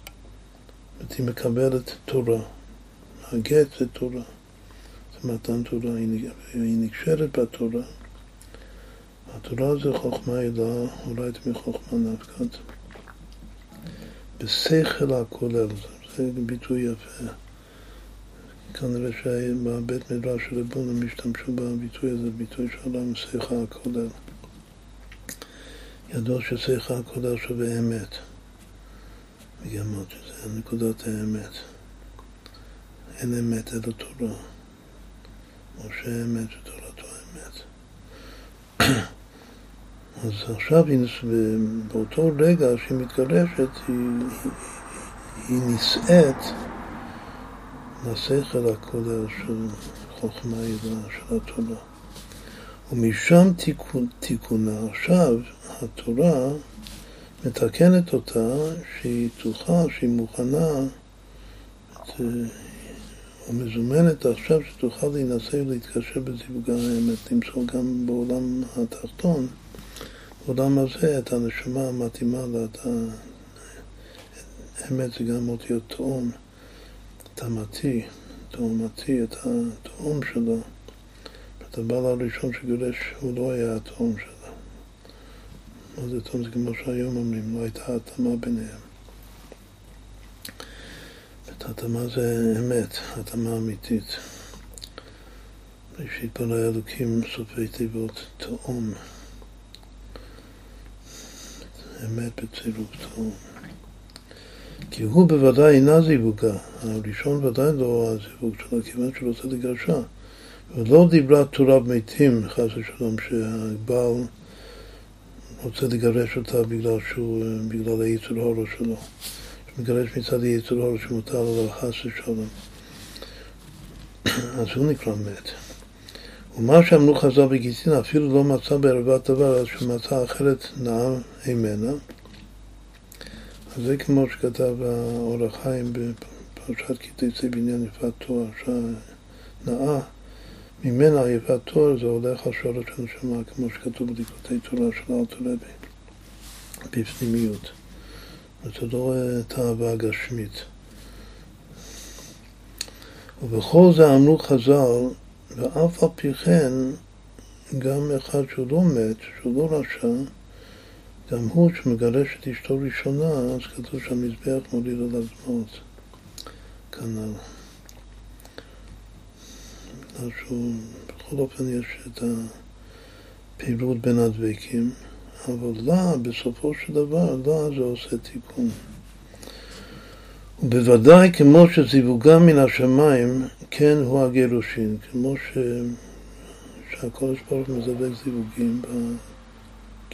היא מקבלת תורה. הגט זה תורה, זה מתן תורה, היא נקשרת בתורה. התורה זה חוכמה עילה, אולי מחוכמה נפקד. בשכל הכולל, זה ביטוי יפה. כנראה שבבית מדרש של רבון הם השתמשו בביטוי הזה, ביטוי של שכל הכולל. ידוע ששכל הכולל שווה אמת. וגם זה נקודת האמת. אין אמת אלא תורה. משה אמת ותורתו אמת. אז עכשיו, באותו רגע שהיא מתגרשת, היא, היא נישאת לשכל הכולל של חוכמה עילה, של התורה. ומשם תיקון, תיקונה. עכשיו, התורה מתקנת אותה שהיא תוכל, שהיא מוכנה, ומזומנת עכשיו שתוכל להינשא ולהתקשר בזיווג האמת, למצוא גם בעולם התחתון, בעולם הזה, את הנשמה המתאימה האמת זה גם אותיות תאום, תאמתי, תאומתי, את התאום שלו. את הבעל הראשון שגורש הוא לא היה התאום שלו. מה זה תאום? זה כמו שהיום אומרים, לא הייתה התאמה ביניהם. התאמה זה אמת, התאמה אמיתית. ראשית ברא אלוקים סופי תיבות תאום. אמת בצירוף תאום. כי הוא בוודאי אינה זיווגה, הראשון ודאי לא הזיווג שלו, כיוון שהוא רוצה לגרשה. ולא דיברה תורה מתים, חס ושלום, שהבעל רוצה לגרש אותה בגלל שהוא, בגלל היצר הורו שלו. מגרש מצד היצר הורו שמותר לו חס ושלום. אז הוא נקרא מת. ומה שאמרו חז"ל בגיטין אפילו לא מצא בערבת דבר, אז שהוא מצא אחרת נער הימנה. זה כמו שכתב האור החיים בפרשת קיצי בעניין יפת תואר, שהנאה ממנה יפת תואר זה הולך על שורש הנשמה, כמו שכתוב בליקוטי תורה של אלתר רבי, בפנימיות. זה לא תאווה גשמית. ובכל זה אמרו חז"ל, ואף על פי כן, גם אחד שהוא לא מת, שהוא לא רשע, גם הוא שמגרש את אשתו ראשונה, אז כתוב שהמזבח מוליד על הזמות. כנ"ל. שהוא, בכל אופן יש את הפעילות בין הדבקים, אבל לה, בסופו של דבר, לה זה עושה תיקון. ובוודאי כמו שזיווגם מן השמיים, כן הוא הגירושין, כמו ש... שהקודש ברוך מזווג זיווגים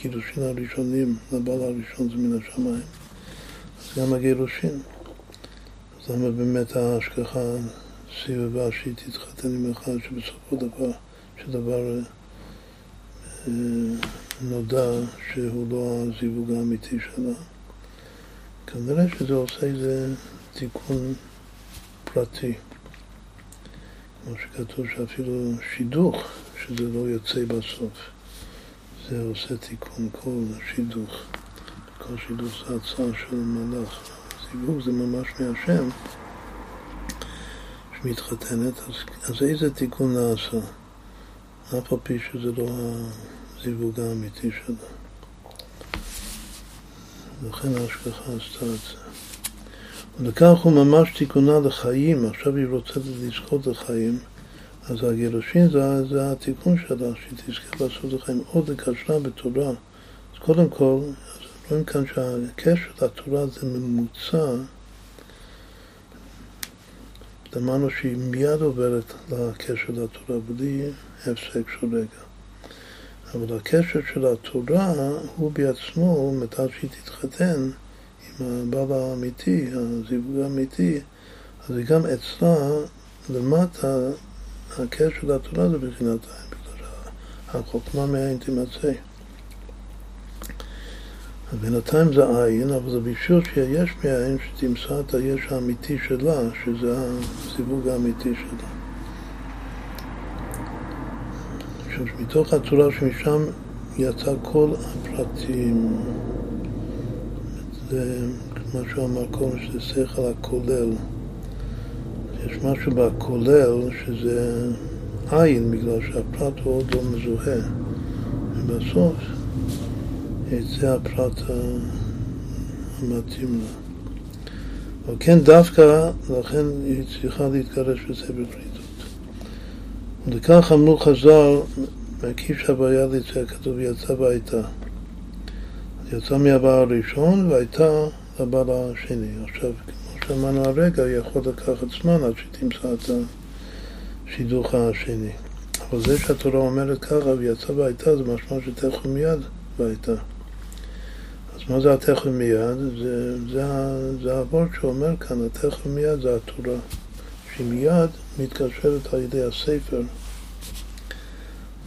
בקידושין הראשונים, לבעל הראשון זה מן השמיים, אז גם הגירושין. אז למה באמת ההשגחה סביבה שהיא תתחתן עם אחד שבסופו דבר, שדבר אה, נודע שהוא לא הזיווג האמיתי שלה. כנראה שזה עושה איזה תיקון פרטי. כמו שכתוב שאפילו שידוך, שזה לא יוצא בסוף, זה עושה תיקון כל שידוך. כל שידוך זה הצעה של מלאך. זיווג זה ממש מהשם. שמתחתנת, אז, אז איזה תיקון נעשה? אף על פי שזה לא הזיווג האמיתי שלה. לכן ההשגחה עשתה את זה. וכך הוא ממש תיקונה לחיים, עכשיו היא רוצה לזכות לחיים, אז הגירושין זה, זה התיקון שלה, שהיא תזכה לעשות לחיים עוד לקשרה בתורה. אז קודם כל, אז רואים כאן שהקשר לתורה זה ממוצע, אמרנו שהיא מיד עוברת לקשר לתורה בלי הפסק של רגע. אבל הקשר של התורה הוא בעצמו, מתי שהיא תתחתן עם הבעל האמיתי, הזיווג האמיתי, אז גם אצלה למטה הקשר לתורה זה בחינת העין, בגלל שהחוכמה מהעין תימצא. בינתיים זה עין, אבל זה בשביל שיש מהעין שתמצא את היש האמיתי שלה, שזה הזיווג האמיתי שלה. מתוך הצורה שמשם יצא כל הפרטים. זה מה שהוא אמר קודם, שזה שכל הכולל. יש משהו בכולל שזה עין, בגלל שהפרט הוא עוד לא מזוהה. ובסוף יצא הפרט המתאים לה. אבל כן, דווקא, לכן היא צריכה להתגרש בספר בריתות. וכך אמרו חז"ל, מקיש הבעיה ליצא, כתוב יצא והייתה. יצא מהבעל הראשון והייתה לבעל השני. עכשיו, שאמרנו הרגע, יכול לקחת זמן עד שתמצא את השידוך השני. אבל זה שהתורה אומרת ככה, ויצא והייתה, זה משמע שתכף מיד והייתה. אז מה זה התכף מיד? זה, זה, זה הוורד שאומר כאן, התכף מיד זה התורה, שהיא מיד מתקשרת על ידי הספר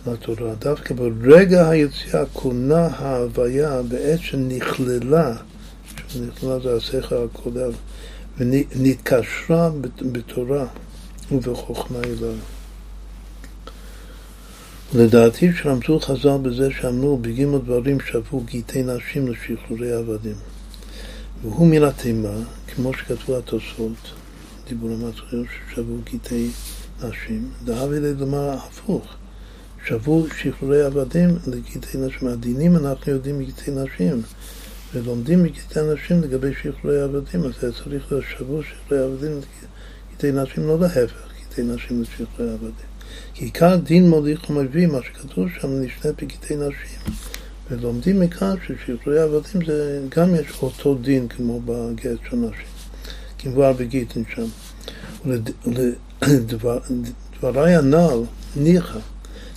לתורה. דווקא ברגע היציאה כונה ההוויה בעת שנכללה, שנכללה זה השכל הכולל, ונתקשרה בתורה ובחוכמה אליו. לדעתי שרמזו חז"ל בזה שאמרו בגימו דברים שבו גיטי נשים לשחרורי עבדים. והוא מן התימה, כמו שכתבו התוספות, דיבור המצחיות ששבו גיטי נשים, דאב אלי לומר הפוך, שבו שחרורי עבדים לגיטי נשים. הדינים אנחנו יודעים מגיטי נשים. ולומדים מגיטי נשים לגבי שחרורי עבדים, אז צריך שבוע שחרורי עבדים לגיטי נשים, לא להפך, גיטי נשים לשחרורי עבדים. כי עיקר דין מוליך ומביא, מה שכתוב שם, נשנה בגיטי נשים. ולומדים מכאן ששחרורי עבדים זה גם יש אותו דין כמו בגט של נשים, כמבואר בגיטין שם. ולדברי הנ"ל ניחא,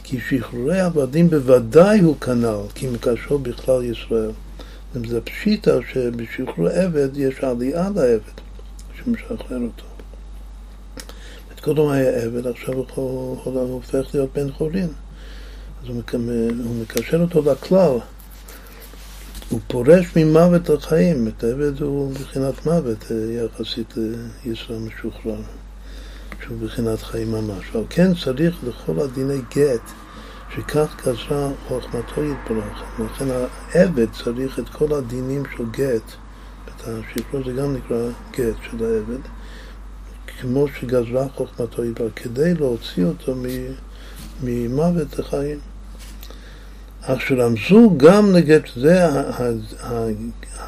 כי שחרורי עבדים בוודאי הוא כנ"ל, כי מקשרו בכלל ישראל. זה פשיטה שבשחרור עבד יש עלייה לעבד שמשחרר אותו. קודם היה עבד, עכשיו הוא, הופך להיות בן חורין. אז הוא, מקשר אותו לכלל. הוא פורש ממוות לחיים. את העבד הוא מבחינת מוות אה, יחסית לישראל משוחרר, שהוא מבחינת חיים ממש. אבל כן צריך לכל הדיני גט. שכך גזרה חוכמתו יתברך. לכן העבד צריך את כל הדינים של גט, השחרור זה גם נקרא גט של העבד, כמו שגזרה חוכמתו יתברך, כדי להוציא אותו ממוות לחיים. אך שרמזו גם לגט, זה,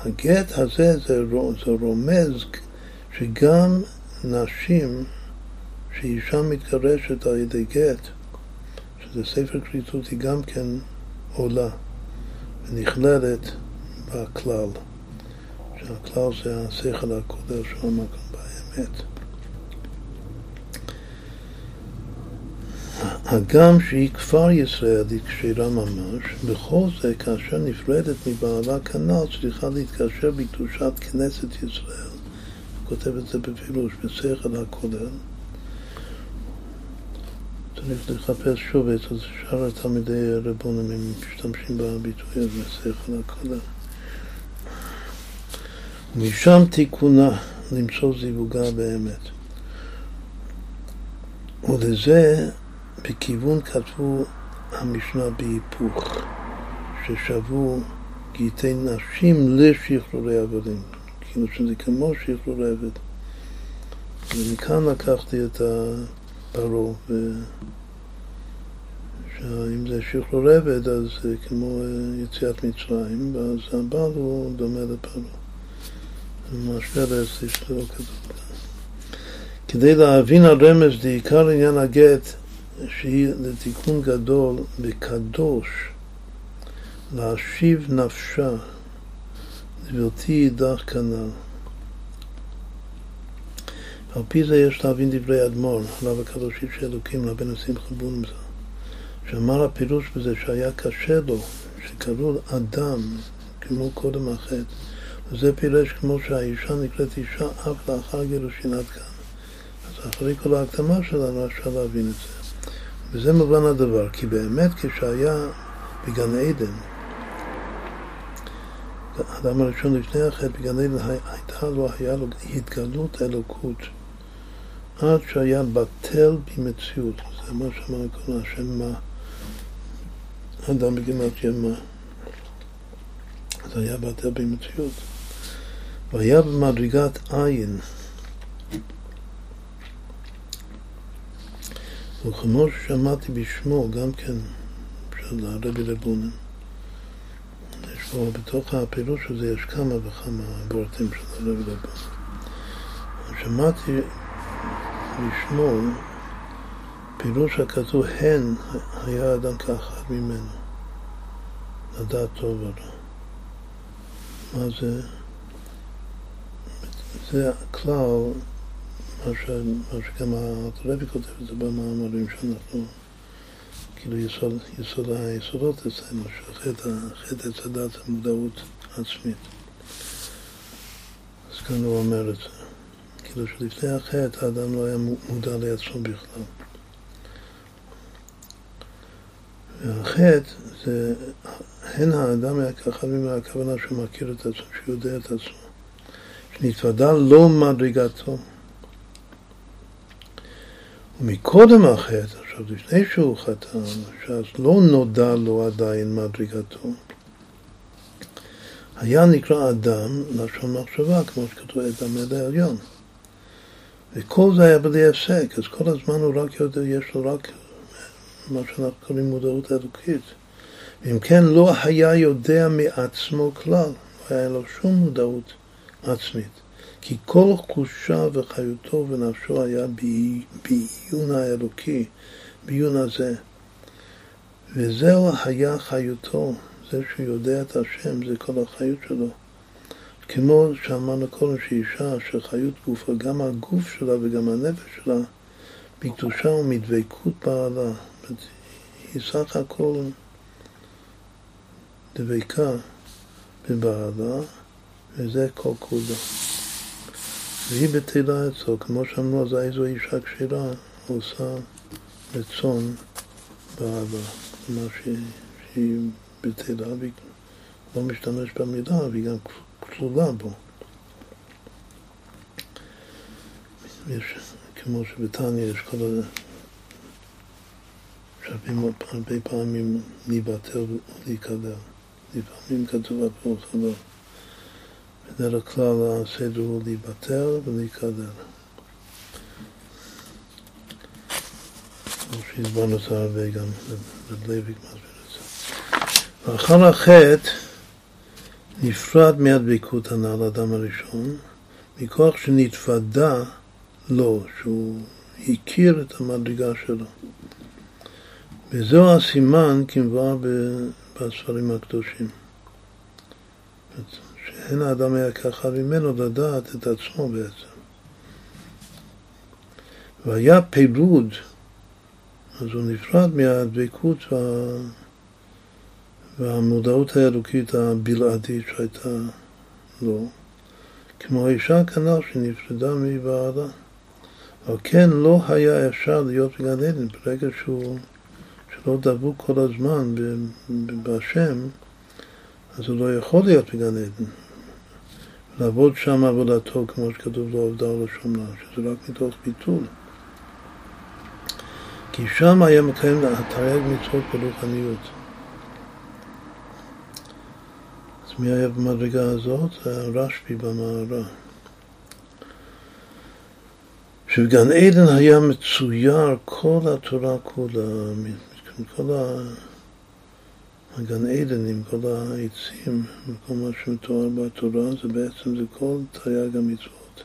הגט הזה זה, זה רומז שגם נשים, שאישה מתגרשת על ידי גט, שזה ספר כריתות, היא גם כן עולה ונכללת בכלל, שהכלל זה השכל הכולל של המקום באמת. הגם שהיא כפר ישראל, היא כשרה ממש, בכל זה כאשר נפרדת מבעלה כנ"ל צריכה להתקשר בקדושת כנסת ישראל. הוא כותב את זה בפירוש, בשכל הכולל. צריך לחפש שוב את שאר התלמידי רבונים, הם משתמשים בביטוי הזה, שכל הקודם. ומשם תיקונה למצוא זיווגה באמת. ולזה בכיוון כתבו המשנה בהיפוך, ששבו גיטי נשים לשחרורי עבדים, כאילו שזה כמו שחרורי עבד. ומכאן לקחתי את ה... פרעה, שאם זה שחרור עבד אז זה כמו אה, יציאת מצרים, ואז הבעל הוא דומה לפרעה. זה משפיע על האסי שלא כתוב כאן. כדי להבין הרמז לעיקר עניין הגט, שהיא לתיקון גדול בקדוש, להשיב נפשה, גברתי יידך כנ"ל. על פי זה יש להבין דברי אדמו"ר, עליו הקדוש איש אלוקים, לבן השמחה בונמזה, שאמר הפירוש בזה שהיה קשה לו, שקראו אדם, כמו קודם החטא, וזה פירש כמו שהאישה נקראת אישה אף לאחר גירושין עד כאן. אז אחרי כל ההקדמה שלנו אפשר להבין את זה. וזה מובן הדבר, כי באמת כשהיה בגן עדן, האדם הראשון לפני החטא בגן עדן הייתה לו, היה לו התגלות אלוקות עד שהיה בטל במציאות. זה מה שאמרנו קודם, השם מה, אדם בגימת ימה. זה היה בטל במציאות. והיה במדרגת עין. וכמו ששמעתי בשמו, גם כן, של הרבי לבונן, יש פה בתוך הפירוש הזה יש כמה וכמה בורטים של הרבי לבונן. שמעתי בשמו פירוש הכתוב הן היה אדם כאחד ממנו לדעת טוב ורע מה זה? זה הכלל, מה, ש, מה שגם הרבי כותב את זה במאמרים שאנחנו, כאילו יסוד, יסוד היסודות אצלנו, שחטא עץ הדת זה מודעות עצמית. אז כאן הוא אומר את זה. כאילו שלפני החטא האדם לא היה מודע לעצמו בכלל. והחטא זה, הן האדם היה ככה ממנו הכוונה שהוא מכיר את עצמו, שהוא יודע את עצמו. שנתוודע לא מדרגתו. ומקודם החטא, עכשיו לפני שהוא חטא, שאז לא נודע לו עדיין מדרגתו. היה נקרא אדם לשון מחשבה, כמו שכתוב אדם אל העליון. וכל זה היה בלי הפסק, אז כל הזמן הוא רק יודע, יש לו רק מה שאנחנו קוראים מודעות אלוקית. ואם כן, לא היה יודע מעצמו כלל, לא היה לו שום מודעות עצמית. כי כל חושה וחיותו ונפשו היה בעיון האלוקי, בעיון הזה. וזהו היה חיותו, זה שהוא יודע את השם, זה כל החיות שלו. כמו שאמרנו קודם שאישה שחיות גופה, גם הגוף שלה וגם הנפש שלה בקדושה ומדבקות בעלה. היא סך הכל דבקה בבעלה, וזה כל כולו. והיא בתהילה אצלו, כמו שאמרו, אז איזו אישה כשרה עושה רצון בעלה. כלומר שהיא בתהילה, והיא לא משתמשת במילה, והיא גם כלולה בו. יש, כמו שבתניא יש כל ה... שהרבה פעמים להיבטל ולהיקבר. לפעמים כתוב הפוך לא. בדרך כלל הסדר הוא להיבטל ולהיקבר. כמו שהסברנו את הרבה גם, בלוויק מסביר את זה. ואחר החטא נפרד מהדבקות הנ"ל לאדם הראשון, מכוח שנתוודה לו, שהוא הכיר את המדרגה שלו. וזהו הסימן כמבואר בספרים הקדושים. שאין האדם היה ככה ממנו לדעת את עצמו בעצם. והיה פירוד, אז הוא נפרד מהדבקות וה... והמודעות האלוקית הבלעדית שהייתה לו, כמו האישה כנ"ל שנפרדה מבעלה. אבל כן לא היה אפשר להיות בגן עדן ברגע שהוא, שלא דבוק כל הזמן בהשם, אז הוא לא יכול להיות בגן עדן. לעבוד שם עבודתו, כמו שכתוב לא עובדה או לשומרה, שזה רק מתוך ביטול. כי שם היה מקיים התרי"ג מצוות ברוחניות. מי היה במדרגה הזאת? זה הרשב"י במערה. שבגן עדן היה מצויר כל התורה כולה, כל הגן עדן עם כל העצים וכל מה שמתואר בתורה, זה בעצם זה כל תרי"ג המצוות.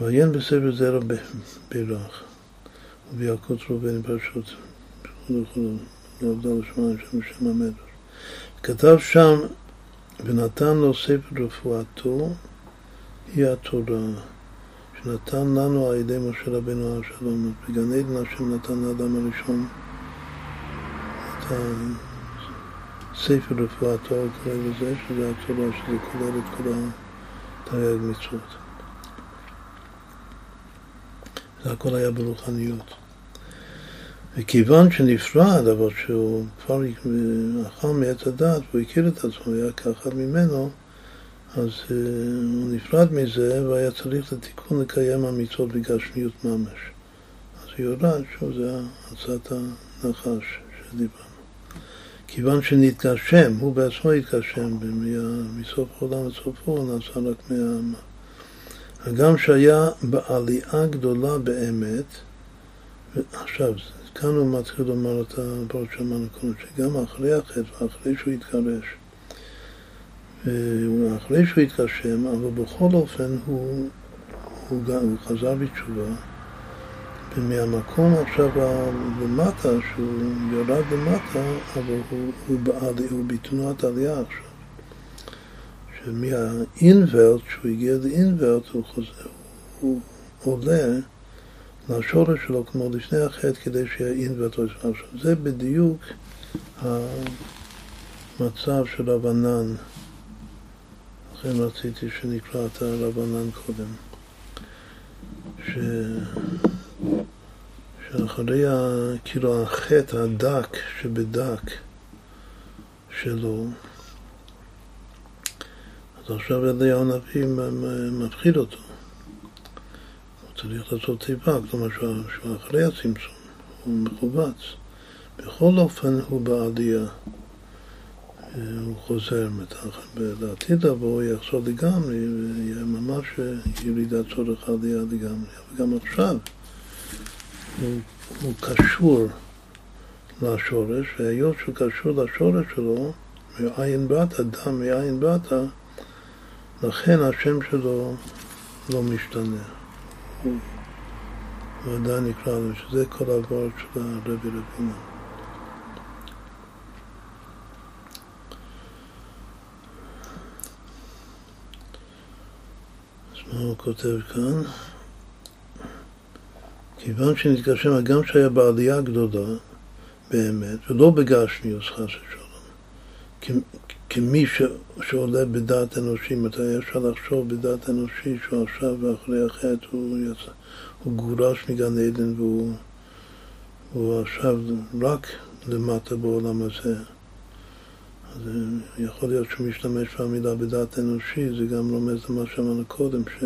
ועיין בספר זרע בירך, ובילקוט ראובן פשוט, וכו' וכו', לעובדה לשמיים שם שם המדרש. כתב שם, ונתן לו ספר רפואתו, היא התורה, שנתן לנו על ידי משה רבנו על שלום. בגן עדן השם נתן לאדם הראשון את הספר רפואתו, קורא לזה, שזה התורה, שזה כולל את כל התרי"ג מצוות. זה הכל היה ברוחניות. וכיוון שנפרד, אבל שהוא כבר אכל מעץ הדת והוא הכיר את עצמו, היה כאחד ממנו, אז uh, הוא נפרד מזה והיה צריך לתיקון לקיים המצוות בגשמיות ממש. אז הוא יורד, שוב זה הצעת הנחש שדיברנו. כיוון שנתגשם, הוא בעצמו התגשם, מסוף העולם לסופו הוא נעשה רק מה... הגם שהיה בעלייה גדולה באמת, עכשיו, כאן הוא מתחיל לומר את הפרט שאמרנו קודם, שגם אחרי החטא ואחרי שהוא התגרש, אחרי שהוא התגשם, אבל בכל אופן הוא, הוא, הוא חזר בתשובה, ומהמקום עכשיו למטה, שהוא יורד למטה, אבל הוא, הוא, בעלי, הוא בתנועת עלייה עכשיו. שמהאינוורט, כשהוא הגיע לאינוורט, הוא, חוזר, הוא עולה לשורש שלו כמו לפני החטא כדי שיהיה אינוורט. עכשיו זה בדיוק המצב של רבנן. לכן רציתי שנקרא את הרבנן קודם. ש... שאחרי ה... כאילו החטא הדק שבדק שלו, אז עכשיו אליהו הנביא מפחיד אותו. צריך לעשות טיפה, כלומר שהוא אחרי הצמצום, הוא מכווץ. בכל אופן הוא בעלייה. הוא חוזר מתחת. בעתיד לבוא הוא יחזור לגמרי, ויהיה ממש ירידת צורך עלייה לגמרי. וגם עכשיו הוא, הוא קשור לשורש, והיות שהוא קשור לשורש שלו, מאין באת, דם מאין באת, לכן השם שלו לא משתנה. הוא, הוא עדיין נקרא לו, שזה כל הדבר של הרבי רבינה. מה הוא כותב כאן? כיוון שנתגשם, הגם שהיה בעלייה גדולה באמת, ולא בגשמיוס חס ושלום, כמי ש, שעולה בדעת אנושי, מתי אפשר לחשוב בדעת אנושי שהוא עכשיו ואחרי החטא הוא, יצא, הוא גורש מגן עדן והוא, והוא עכשיו רק למטה בעולם הזה. אז יכול להיות שהוא משתמש במילה בדעת אנושי, זה גם רומז למה שאמרנו קודם, ש,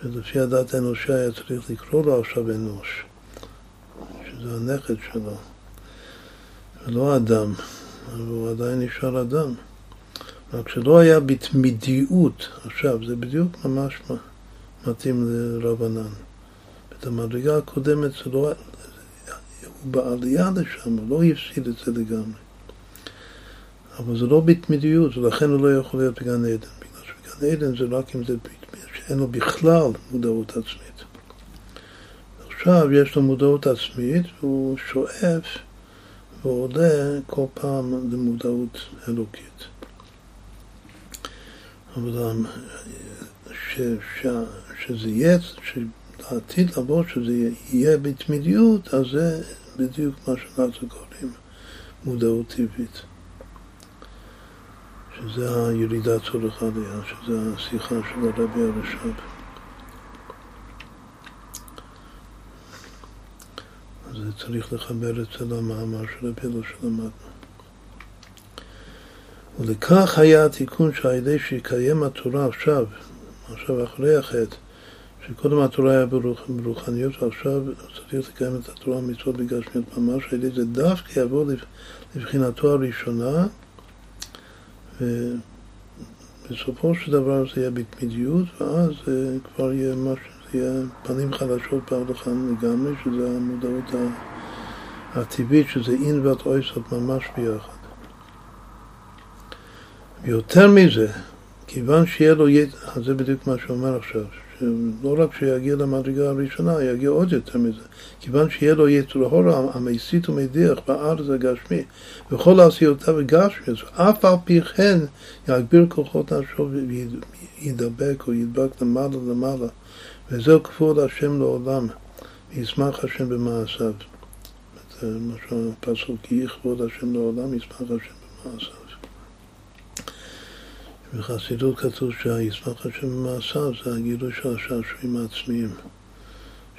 שלפי הדת האנושי היה צריך לקרוא לו עכשיו אנוש, שזה הנכד שלו, ולא אדם, אבל הוא עדיין נשאר אדם. רק שלא היה בתמידיות, עכשיו, זה בדיוק ממש מתאים לרבנן. את המדרגה הקודמת זה לא... הוא בעלייה לשם, הוא לא הפסיד את זה לגמרי. אבל זה לא בתמידיות, ולכן הוא לא יכול להיות בגן עדן. בגלל שבגן עדן זה רק אם זה שאין לו בכלל מודעות עצמית. עכשיו יש לו מודעות עצמית והוא שואף ועולה כל פעם למודעות אלוקית. אבל ש, ש, שזה יהיה, שלעתיד לבוא שזה יהיה בתמידיות, אז זה בדיוק מה שאנחנו קוראים מודעות טבעית. שזה הירידה צורך עלייה, שזה השיחה של הרבי הרש"ב. זה צריך לחבר אצל המאמר של הפילו שלמדנו. ולכך היה התיקון שעל ידי שיקיים התורה עכשיו, עכשיו אחרי החטא, שקודם התורה היה ברוחניות ועכשיו צריך לקיים את התורה מצוות בגשמיות ממש, על ידי זה דווקא יבוא לבחינתו הראשונה ובסופו של דבר זה יהיה בתמידיות, ואז זה כבר יהיה משהו, זה יהיה פנים חדשות בהלכה לגמרי, שזה המודעות הטבעית שזה אין ואת אויסות ממש ביחד. ויותר מזה, כיוון שיהיה לו ידע, אז זה בדיוק מה שהוא אומר עכשיו, שלא רק שיגיע למדרגה הראשונה, יגיע עוד יותר מזה. כיוון שיהיה לו יצר הורה המסית ומדיח בארץ הגשמי, וכל עשיותיו הגשמי, אף על פי כן יגביר כוחות נפשו וידבק או ידבק למעלה למעלה, וזהו כבוד השם לעולם, וישמח השם במעשיו. זה מה שהפסוק, כי יכבוד השם לעולם, ישמח השם במעשיו. בחסידות כתוב שהישמח השם במעשיו זה הגילוי של השעשועים העצמיים,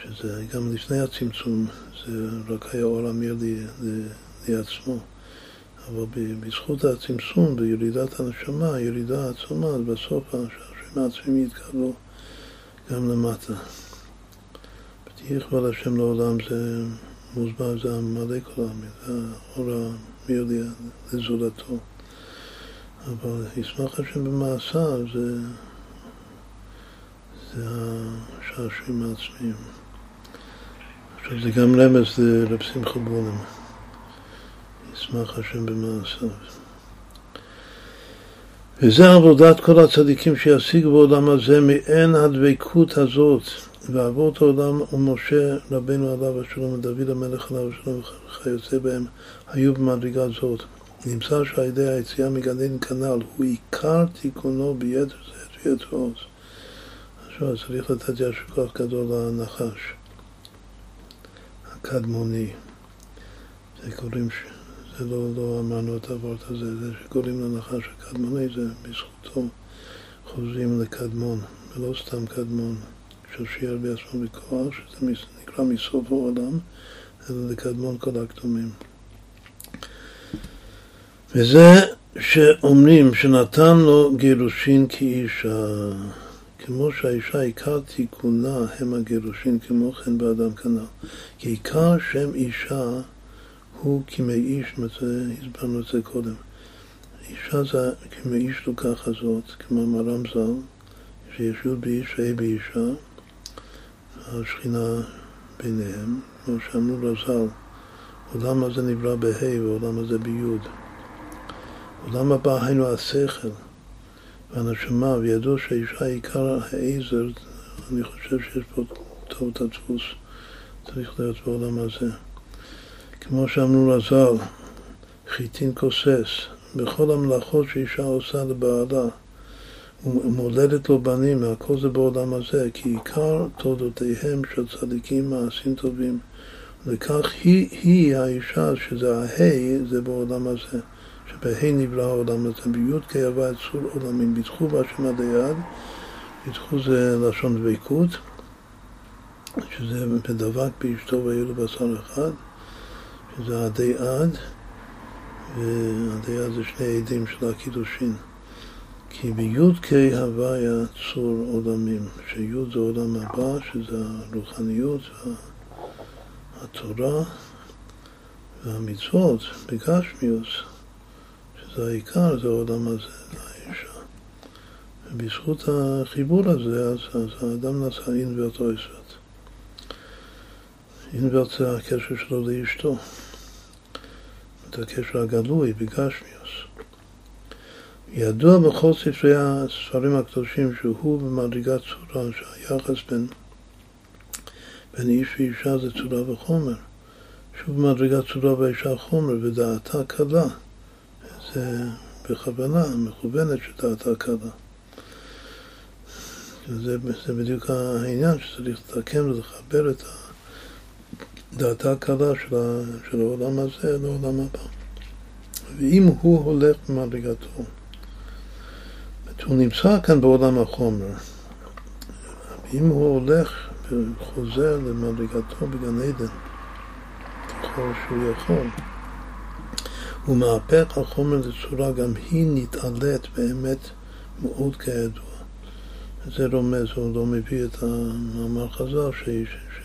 שזה גם לפני הצמצום, זה רק היה עול אמיר לעצמו. אבל בזכות הצמצום, בירידת הנשמה, ירידה עצומה, אז בסוף השעשועים העצמיים יתקבלו גם למטה. ותהיה כבוד השם לעולם זה מוסבר, זה המלא כל העמים, זה האור המיר לזולתו. אבל ישמח השם במעשיו זה, זה השעשועים העצמיים. עכשיו זה גם רמז לרב שמחה בונם. ישמח השם במעשיו. וזה עבודת כל הצדיקים שישיגו בעולם הזה מעין הדבקות הזאת. ואבות העולם ומשה רבנו עליו השלום ודוד המלך עליו השלום וכיוצא בהם היו במדרגה זאת. נמצא שעל ידי היציאה מגן עדן כנ"ל הוא עיקר תיקונו ביתר שאת עוז. עכשיו צריך לתת ישר כוח גדול לנחש הקדמוני. זה קוראים, זה לא, לא אמרנו את הוורט הזה, זה שקוראים לנחש הקדמוני, זה בזכותו חוזרים לקדמון, ולא סתם קדמון, שהושיע בעצמו בכוח, שזה נקרא מסוף העולם, אלא לקדמון כל הקדומים. וזה שאומרים שנתן לו גירושין כאישה, כמו שהאישה עיקר תיקונה הם הגירושין, כמו כן באדם כנ"ל. כי עיקר שם אישה הוא כמי איש, הסברנו את זה קודם. אישה זה כמי איש לוקח הזאת, כמו מרם ז"ל, שיש באיש ה' באישה, השכינה ביניהם, כמו שאמרו לז"ל, עולם הזה נברא בה' ועולם הזה בי'. עולם הבא היינו השכל והנשמה, וידעו שהאישה עיקר העזר, אני חושב שיש פה את הדפוס, צריך להיות בעולם הזה. כמו שאמרו לז"ל, חיטין כוסס, בכל המלאכות שאישה עושה לבעלה, ומולדת לו בנים, הכל זה בעולם הזה, כי עיקר תולדותיהם של צדיקים מעשים טובים. וכך היא, היא האישה, שזה ההי, זה בעולם הזה. שבה' נברא העולם הזה, בי"ק הווה צור עולמים, ביטחו בהשם עד היד, ביטחו זה לשון דבקות, שזה בדבק באשתו ויהיו לו בשר אחד, שזה עדי עד, ועדי עד זה שני עדים של הקידושין. כי בי"ק הוויה צור עולמים, שי' זה עולם הבא, שזה הרוחניות, התורה והמצוות בגשמיוס. זה העיקר, זה העולם הזה, זה האישה. ובזכות החיבור הזה, אז, אז האדם נעשה אינברט אויסט. אינברט זה הקשר שלו לאשתו. את הקשר הגלוי בגשמיוס. ידוע בכל ספרי הספרים הקדושים שהוא במדרגת צורה, שהיחס בין, בין איש ואישה זה צורה וחומר. שהוא במדרגת צורה ואישה חומר, ודעתה קלה. זה בכוונה, מכוונת שדעתה קלה. זה, זה בדיוק העניין שצריך לתקן ולחבר את דעתה הקלה של, של העולם הזה לעולם הבא. ואם הוא הולך במדרגתו, הוא נמצא כאן בעולם החומר, אם הוא הולך וחוזר למדרגתו בגן עדן, ככל שהוא יכול, הוא מהפך החומר לצורה, גם היא נתעלית באמת מאוד כידוע. זה רומז, הוא לא מביא את המאמר חז"ל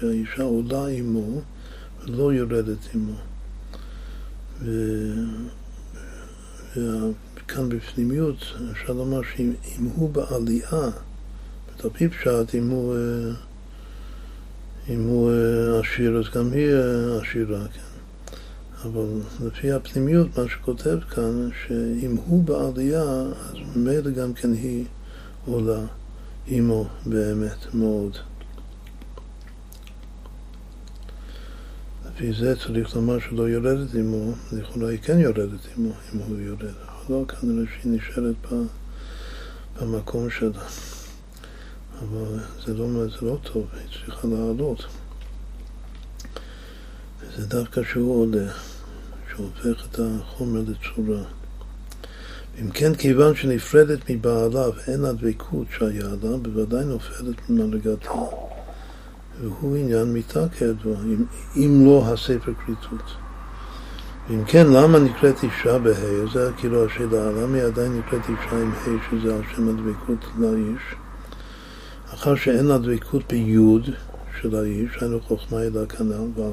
שהאישה עולה עמו ולא יורדת עמו. וכאן בפנימיות אפשר לומר שאם הוא בעלייה, על פי פשט, אם הוא, אם הוא עשיר אז גם היא עשירה, כן. אבל לפי הפנימיות, מה שכותב כאן, שאם הוא בעלייה, אז ממילא גם כן היא עולה עמו באמת מאוד. לפי זה צריך לומר שלא יורדת עמו, לכאורה היא כן יורדת עמו, אם הוא יורד. אבל לא, כנראה שהיא נשארת במקום שלה. אבל זה לא, זה לא טוב, היא צריכה לעלות. וזה דווקא שהוא עולה, שהוא הופך את החומר לצורה. אם כן, כיוון שנפרדת מבעלה ואין הדבקות שהיה לה, בוודאי נופלת ממדרגתה. והוא עניין מיתה כידוע, אם, אם לא הספר כריתות. ואם כן, למה נקראת אישה בה'? זה כאילו השאלה, למה היא עדיין נקראת אישה עם ה' שזה על שם הדבקות לאיש? אחר שאין לה דבקות ביוד של האיש, היינו חוכמה אלא כנ"ל, ועל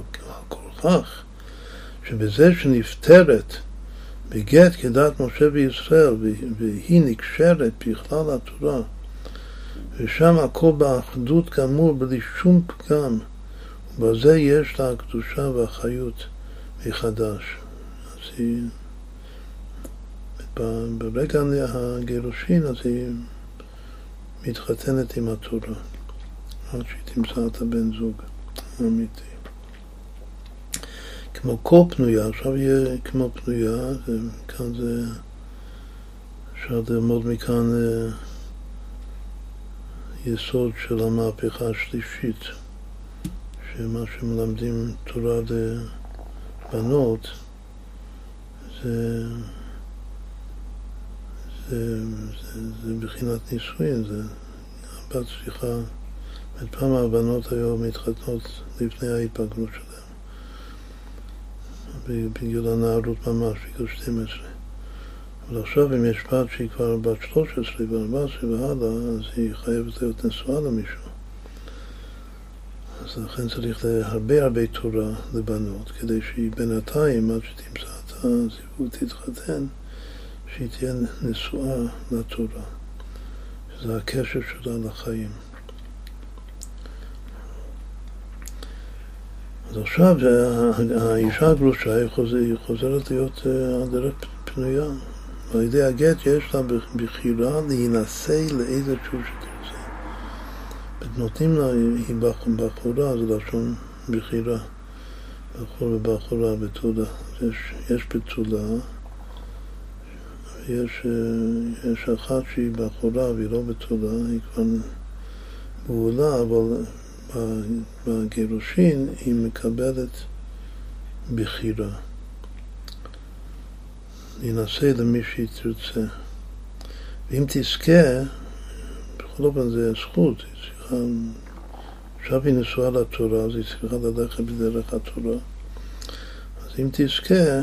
כך שבזה שנפטרת בגט כדת משה וישראל והיא נקשרת בכלל התורה ושם הכל באחדות כאמור בלי שום פגם ובזה יש לה הקדושה והחיות מחדש. אז היא, ברגע הגירושין אז היא מתחתנת עם התורה עד שהיא תמצא את הבן זוג האמיתי. כמו כל פנויה, עכשיו יהיה כמו פנויה, וכאן זה, אפשר ללמוד מכאן יסוד של המהפכה השלישית, שמה שמלמדים תורה לבנות זה, זה, זה, זה בחינת נישואין, זה הבת צריכה, את פעם הבנות היו מתחתנות לפני ההתבגרות שלהן. בגיל הנערות ממש, בגיל 12. אבל עכשיו אם יש בת שהיא כבר בת 13 ו-14 והלאה, אז היא חייבת להיות נשואה למישהו. אז לכן צריך הרבה הרבה תורה לבנות, כדי שהיא בינתיים, עד שתמצא את הזיווג, תתחתן, שהיא תהיה נשואה לתורה. שזה הקשר שלה לחיים. אז עכשיו האישה הגרושה היא, חוזר, היא חוזרת להיות על אה, דרך פנויה. על ידי הגט יש לה בחירה להינשא לאיזה תשוב שתרצה. נותנים לה, היא בחורה, זה לשון בחירה. בחור ובחורה בתולה. יש, יש בתולה, יש, יש אחת שהיא בחורה והיא לא בתולה, היא כבר בעולה, אבל בגירושין היא מקבלת בחירה. להינשא למי שהיא תרצה. ואם תזכה, בכל אופן זה זכות, עכשיו היא נשואה לתורה, אז היא צריכה ללכת בדרך התורה. אז אם תזכה,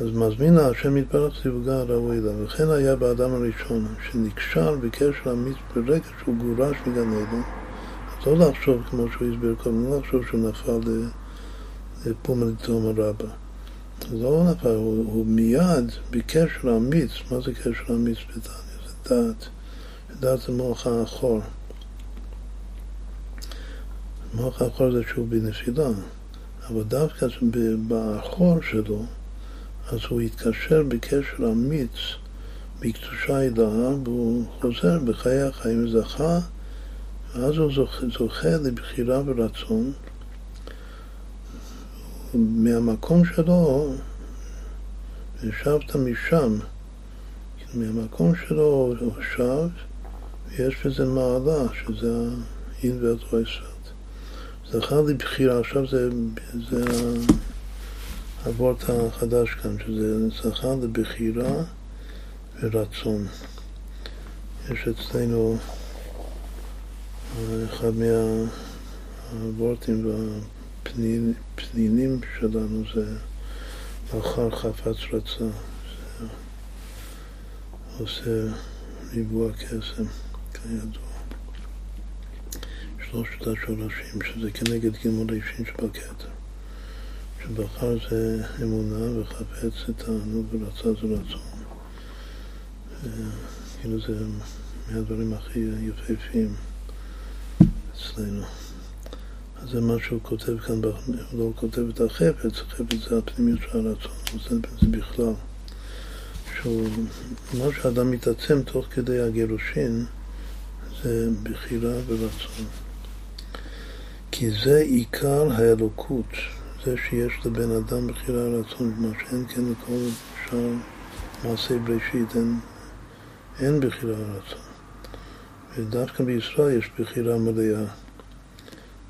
אז מזמין השם יתברך זיווגה הראוי לה. וכן היה באדם הראשון, שנקשר בקשר אמיץ ברגע שהוא גורש מגן עדן. לא לחשוב, כמו שהוא הסביר קודם, לא לחשוב שהוא נפל לפומה לתומה לא נפל, הוא, הוא מיד בקשר אמיץ, מה זה קשר אמיץ בדניה? זה דעת, דעת זה מוח האחור. מוח האחור זה שהוא בנפילה, אבל דווקא באחור שלו, אז הוא התקשר בקשר אמיץ בקדושה הילה, והוא חוזר בחיי החיים וזכה ואז הוא זוכה, זוכה לבחירה ורצון. מהמקום שלו, ישבת משם, מהמקום שלו הוא שב, ויש בזה מעלה, שזה האין והטרויספלד. זכה לבחירה, עכשיו זה, זה הוורט החדש כאן, שזה זכה לבחירה ורצון. יש אצלנו אחד מהוורטים והפנינים שלנו זה לאחר חפץ רצה, זה עושה ריבוע קסם, כידוע. שלושת השורשים, שזה כנגד גימול אישין שבכתר. שבחר זה אמונה וחפץ זה תענוג ורצה זה רצון. כאילו זה מהדברים הכי יפהפיים. אצלנו. זה מה שהוא כותב כאן, הוא לא כותב את החפץ, החפץ זה הפנימיות של הרצון, זה בכלל. שהוא, מה שאדם מתעצם תוך כדי הגירושין זה בחירה ורצון. כי זה עיקר האלוקות, זה שיש לבן אדם בחירה ורצון, מה שאין כן לכל שאר מעשי בראשית, אין, אין בחירה ורצון. ודווקא בישראל יש בחירה מלאה,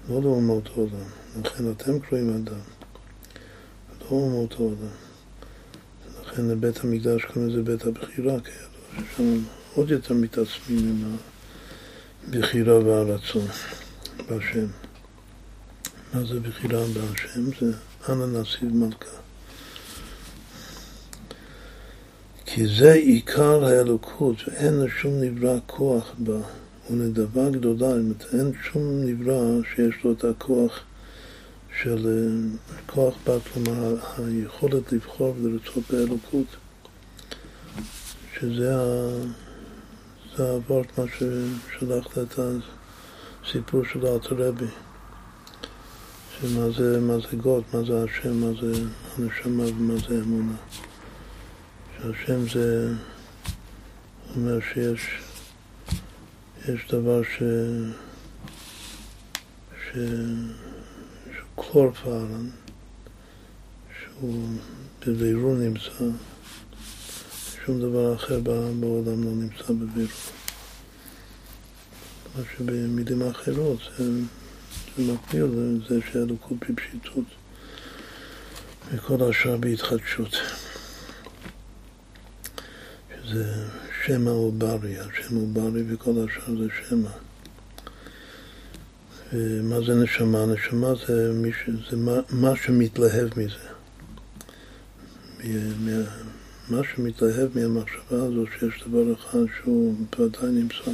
לא לאומות עולם. לכן אתם קרואים אדם, לא אומות העולם. לכן לבית המקדש קוראים לזה בית הבחירה, כידוע, ששם עוד יותר מתעצמים עם הבחירה והרצון בהשם. מה זה בחירה בהשם? זה אנא נסיב מלכה. כי זה עיקר האלוקות, ואין לשום נברא כוח בה, ולדבר גדולה, אין שום נברא שיש לו את הכוח של אה, כוח בת, כלומר היכולת לבחור ולרצות באלוקות, שזה הוורט מה ששלחת את הסיפור של אלתרבי, שמה זה, מה זה גוד, מה זה השם, מה זה הנשמה ומה זה אמונה. שהשם זה אומר שיש יש דבר ש... ש... קלורפלן, שהוא בבירור נמצא, שום דבר אחר בעולם לא נמצא בבירור. מה שבמילים אחרות זה, זה מקביל לזה שהאלוקות בפשיטות וכל השאר בהתחדשות. שזה שמא עוברי, השם עוברי וכל השאר זה שמא. מה זה נשמה? נשמה זה, מיש, זה מה, מה שמתלהב מזה. מה, מה שמתלהב מהמחשבה הזו שיש דבר אחד שהוא ודאי נמצא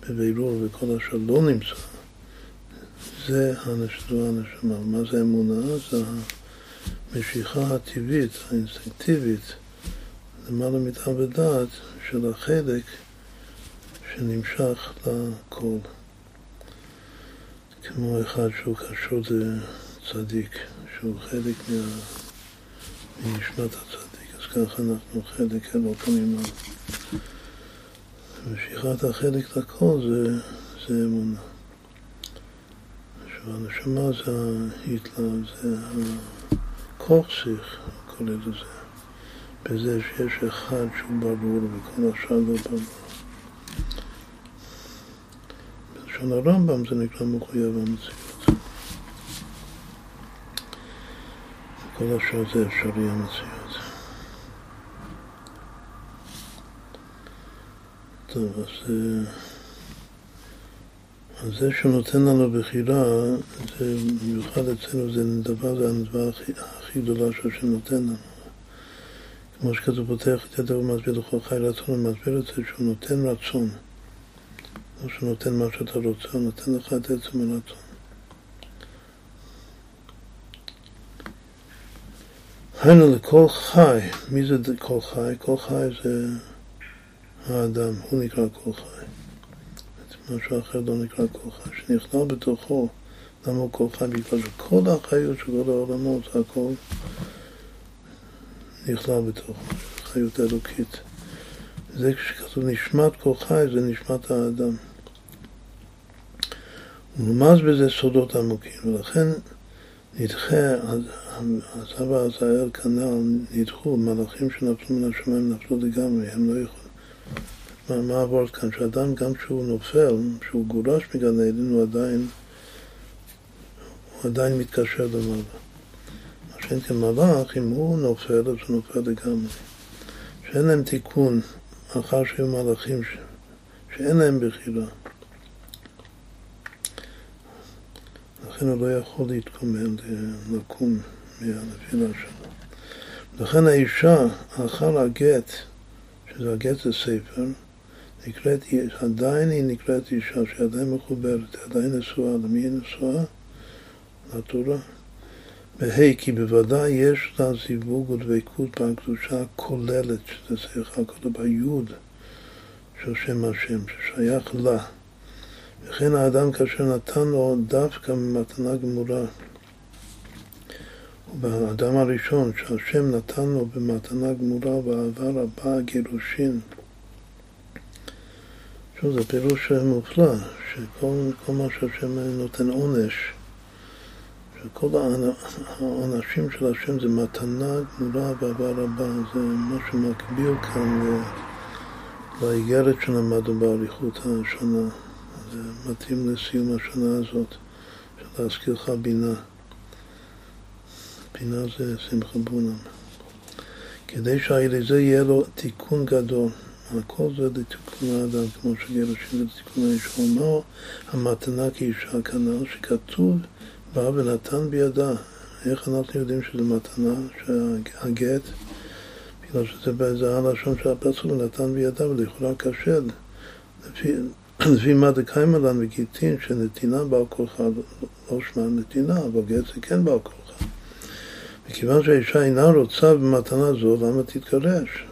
בבירור וכל השאר לא נמצא, זה זו הנשמה. מה זה אמונה? זה המשיכה הטבעית, האינסטינקטיבית, למעלה מטעם ודעת של החלק שנמשך לכל. כמו אחד שהוא קשור לצדיק, שהוא חלק מה... מנשמת הצדיק, אז ככה אנחנו חלק אלוקים לו. משיכת החלק לכל זה, זה אמונה. שהנשמה זה ההתלהב, זה הכוכסיך, קורא לזה. בזה שיש אחד שהוא ברור וכל השאר לא ברור. בלשון הרמב"ם זה נקרא מחויב המציאות. כל השאר זה אפשרי המציאות. טוב, אז, אז זה שהוא נותן לנו בחירה, זה במיוחד אצלנו, זה דבר, זה הדבר הכי, הכי גדולה שהשם נותן לנו. כמו שכתוב פותח את ידו ומסביר לכל חי רצון, ומסביר את זה שהוא נותן רצון. או שהוא נותן מה שאתה רוצה, הוא נותן לך את עצם הרצון. היינו לכל חי, מי זה כל חי? כל חי זה האדם, הוא נקרא כל חי. משהו אחר לא נקרא כל חי, שנכנע בתוכו, למה הוא כל חי? בגלל שכל החיות של כל העולמות, הכל נכלל בתוכו, חיות אלוקית. זה כשכתוב נשמת כל חי, זה נשמת האדם. ורמז בזה סודות עמוקים, ולכן נדחה, הסבא עזאל כנ"ל נדחו, מלאכים שנפלו מן השמיים נפלו לגמרי, הם לא יכולים. מה, עבור כאן? שאדם גם כשהוא נופל, כשהוא גורש מגן עדן, הוא עדיין, הוא עדיין מתקשר למעלה. מה שאין כמלאך, אם הוא נופל, אז הוא נופל לגמרי. שאין להם תיקון, אחר שהיו מלאכים ש... שאין להם בחירה. לכן הוא לא יכול להתקומם, לקום מהנפילה שלו. לכן האישה, אחר הגט, שזה הגט זה ספר, נקראת, עדיין היא נקראת אישה שעדיין מחוברת, עדיין נשואה. למי היא נשואה? לתורה. והי, כי בוודאי יש לה זיווג ודבקות בקדושה הכוללת, שזה שיחה כתוב ביוד של שם השם, ששייך לה. וכן האדם כאשר נתן לו דווקא ממתנה גמורה. ובאדם הראשון שהשם נתן לו במתנה גמורה ואהבה רבה הגירושין. שוב, זה פירוש מופלא, שכל מה שהשם נותן עונש, שכל העונשים של השם זה מתנה גמורה ואהבה רבה, זה מה שמקביל כאן לאיגרת שלמדנו באריכות השנה. זה מתאים לסיום השנה הזאת, של להזכיר לך בינה. בינה זה שמחה בונם. כדי שעל ידי יהיה לו תיקון גדול. הכל זה לתיקון האדם, כמו שגירושין לתיקון האישון. מה המתנה כאישה כנ"ל שכתוב בא ונתן בידה. איך אנחנו יודעים שזה מתנה, שהגט, בגלל שזה הלשון של הפסוק, נתן בידה ולכאורה קשה. לפי, מה דקיימה לנו גיטין שנתינה בעל כורחה, לא שמע נתינה, אבל גט זה כן בעל כורחה. מכיוון שהאישה אינה רוצה במתנה זו, למה תתגרש?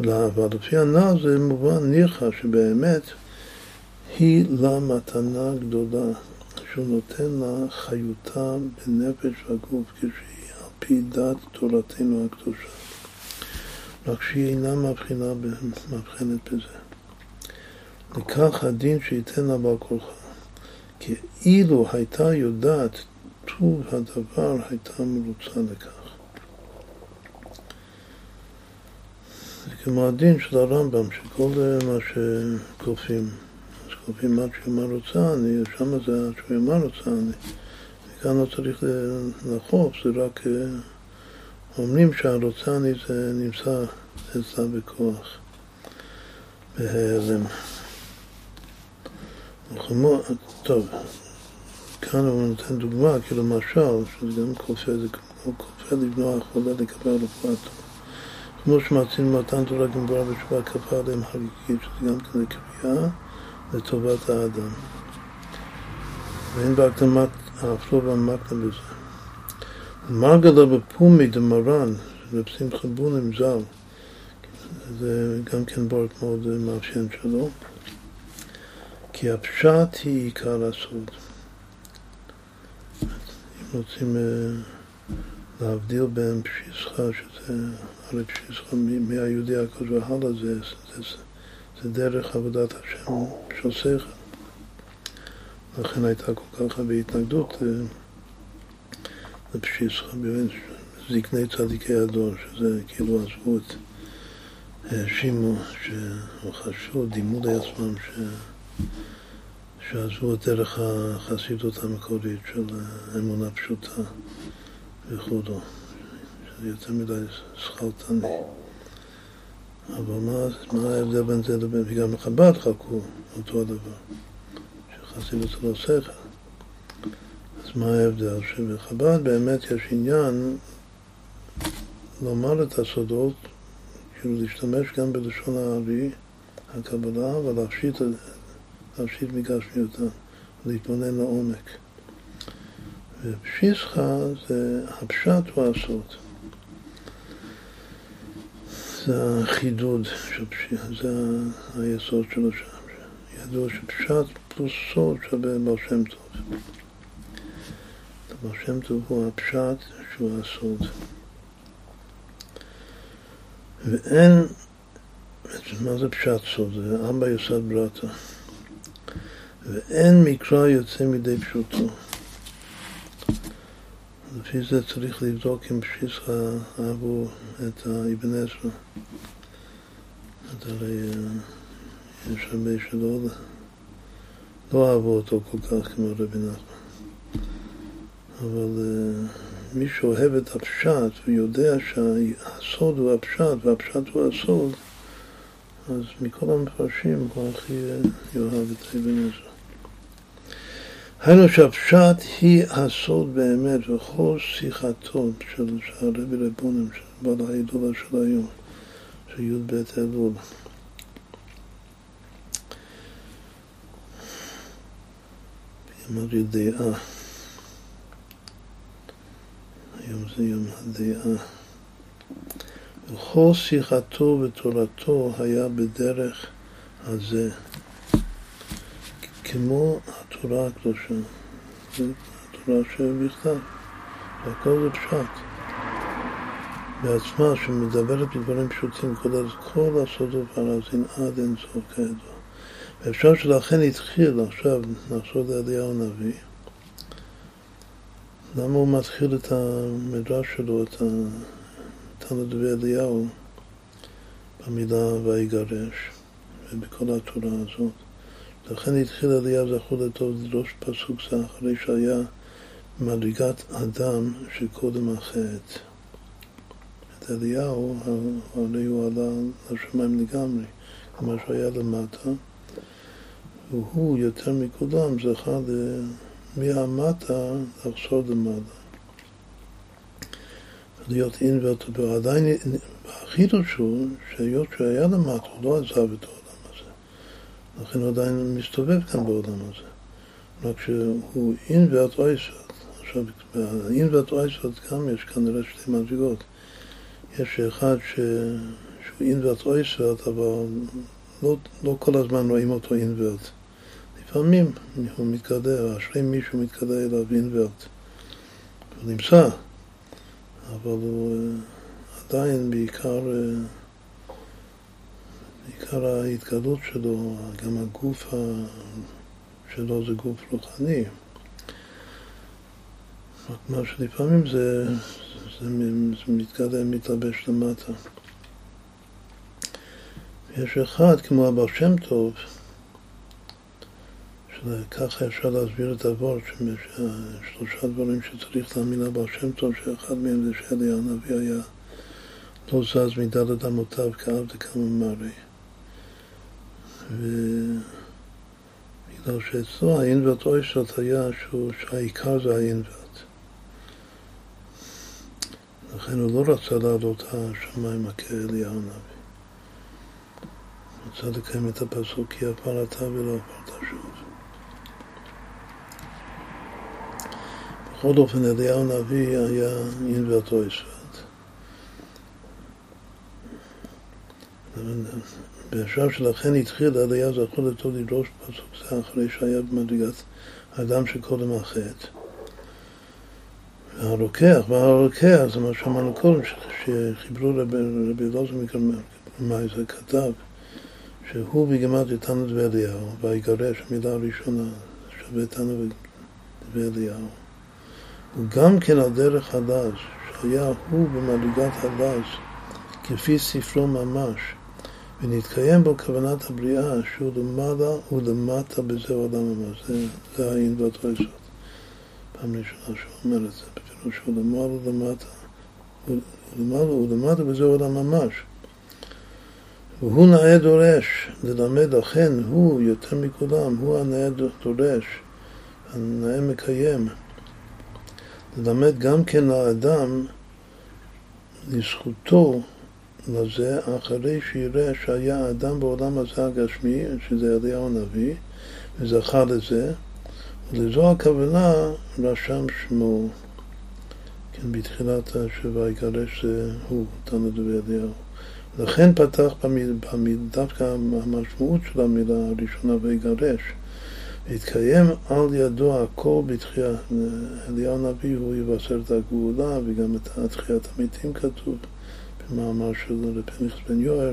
אבל לפי הנ"ל זה מובן ניחא שבאמת היא לה מתנה גדולה, שהוא נותן לה חיותה בנפש הגוף כשהיא על פי דת תורתנו הקדושה. רק שהיא אינה מבחינה, מבחינת בזה. לכך הדין שייתן לה בעל כורחה. כי אילו הייתה יודעת טוב הדבר, הייתה מרוצה לכך. זה כמו הדין של הרמב"ם, שכל מה שכופים, כופים עד שיאמר רוצה אני, שם זה שיאמר רוצה אני. וכאן לא צריך לחוף, זה רק אומרים שהרוצה אני זה נמצא אצלה בכוח, בהיעלם. טוב, כאן הוא נותן דוגמה, כאילו משל, שזה גם כופה, זה כמו כופה לבנוע החולה לקבל טובה. כמו שמצינו מתן תורה גמורה ותשובה כפה עליהם חגיגית, שזה גם כן קביעה לטובת האדם. ואין בהקדמת אף לא במקנה בזה. מרגלה בפומי דמרן, רב שמחה בונם ז"ל, זה גם כן בורק מאוד מאפיין שלו, כי הפשט היא עיקר הסוד. אם רוצים להבדיל בין פשיסחה, שזה הרי פשיסחה מהיהודי הקדוש והלאה, זה, זה, זה דרך עבודת השם שכל. לכן הייתה כל כך הרבה התנגדות לפשיסחה, זקני צדיקי הדור, שזה כאילו עזבו את, האשימו, או חשבו, דימו לעצמם, ש... שעזבו את דרך החסידות המקורית של אמונה פשוטה וכו', שזה יותר מדי שכלתני. אבל מה, מה ההבדל בין זה לבין, וגם חב"ד חלקו אותו הדבר, שחסידות לא שכל. אז מה ההבדל? שבחב"ד באמת יש עניין לומר את הסודות, כאילו להשתמש גם בלשון הארי, הקבלה, ולהפשיט להפשיט מגשמיותה, להתבונן לעומק. ופשיסחה זה, הפשט הוא הסוד. זה החידוד של זה היסוד שלו שם. ידוע שפשט פלוס סוד שווה בר שם טוב. בר שם טוב הוא הפשט שהוא הסוד. ואין, מה זה פשט סוד? זה אבא יסד ברטה. ואין מקרא יוצא מידי פשוטו. לפי זה צריך לבדוק אם פשיסחה אהבו את האבן עזרא. הרי אה, יש הרבה שלא לא אהבו אותו כל כך כמו רבי נחמן. אבל uh, מי שאוהב את הפשט ויודע שהסוד הוא הפשט והפשט הוא הסוד, אז מכל המפרשים הוא הכי אה, יאהב את האבן עזרא. היינו שהפשט היא הסוד באמת וכל שיחתו של הרבי רבונים, של בעל ההילולה של היום, של י"ב אלול. היום זה יום הדעה. וכל שיחתו ותורתו היה בדרך הזה. כמו התורה הקדושה, זה התורה שבכתב, והכל זה פשט. בעצמה, שמדברת בדברים פשוטים, כולל כל הסודות והרזין עד אין סוף כידוע. ואפשר שלכן התחיל, עכשיו נחזור לאליהו הנביא, למה הוא מתחיל את המדרש שלו, את תלמוד ואליהו, במילה ויגרש, ובכל התורה הזאת. לכן התחיל אליהו זכור לטוב לדרוש פסוק זה אחרי שהיה מדרגת אדם שקודם החטא. את אליהו, הרי הוא עלה לשמיים לגמרי, כלומר שהיה למטה, והוא יותר מכולם זכה מהמטה לחזור למעלה. להיות אין ואוטו, עדיין החידוש הוא שהיות שהיה למטה, הוא לא עזב הזה. לכן הוא עדיין מסתובב כאן בעולם הזה. רק שהוא אין ואת אויסות. עכשיו, באין ואת אויסות גם יש כנראה שתי מדרגות. יש אחד ש... שהוא אין ואת אויסות, אבל לא, לא כל הזמן רואים אותו אין ואת. לפעמים הוא מתקדע, אשרי מישהו מתקדע אליו אינברט. הוא נמצא, אבל הוא אה, עדיין בעיקר, בעיקר ההתגלות שלו, גם הגוף שלו זה גוף רוחני. רק מה שלפעמים זה, זה, זה מתקדם, מתלבש למטה. יש אחד כמו הבעל שם טוב, ככה אפשר להסביר את הוורד, שלושה דברים שצריך להאמין לבעל שם טוב, שאחד מהם זה שאלי הנביא היה לא זז מדלת אמותיו כאב דקאמר מרי. ובגלל שאצלו האינברט אויסט היה שהוא, שהעיקר זה האינברט. לכן הוא לא רצה לעלות השמיימה כאליהו הנביא. רצה לקיים את הפסוק כי הפרתה ולא הפרתה שוב. בכל אופן, אליהו הנביא היה אינברטו ישפט. בשלב שלכן התחיל אליהו זכו לטוב לדרוש פסוק זה אחרי שהיה במדרגת האדם שקודם החטא. והרוקח, והרוקח, זה מה שאמרנו קודם, שחיברו רבי אלעזר זה כתב, שהוא בגמר תנו ואליהו, ויגרש, המילה הראשונה שווה תנו ואליהו. הוא גם כן על דרך הדס, שהיה הוא במדרגת הדס, כפי ספרו ממש, ונתקיים בו כוונת הבריאה, שהוא למעלה ולמטה בזה עולם ממש. זה, העין והתועסות. פעם ראשונה שהוא אומר את זה, בפירוש שהוא למעלה ולמטה, ולמעלה ולמטה בזה עולם ממש. והוא נאה דורש ללמד, אכן הוא יותר מכולם, הוא הנאה דורש, הנאה מקיים. ללמד גם כן לאדם לזכותו לזה אחרי שיראה שהיה אדם בעולם הזה הגשמי, שזה אליהו הנביא, וזכה לזה, ולזו הכוונה רשם שמו, כן, בתחילת יגרש הוא, תנא ואליהו. לכן פתח דווקא המשמעות של המילה הראשונה ויגרש. התקיים על ידו הכל בתחייה. אליהו הנביא הוא יבשר את הגאולה וגם את תחיית המתים כתוב במאמר של רבי בן יואר.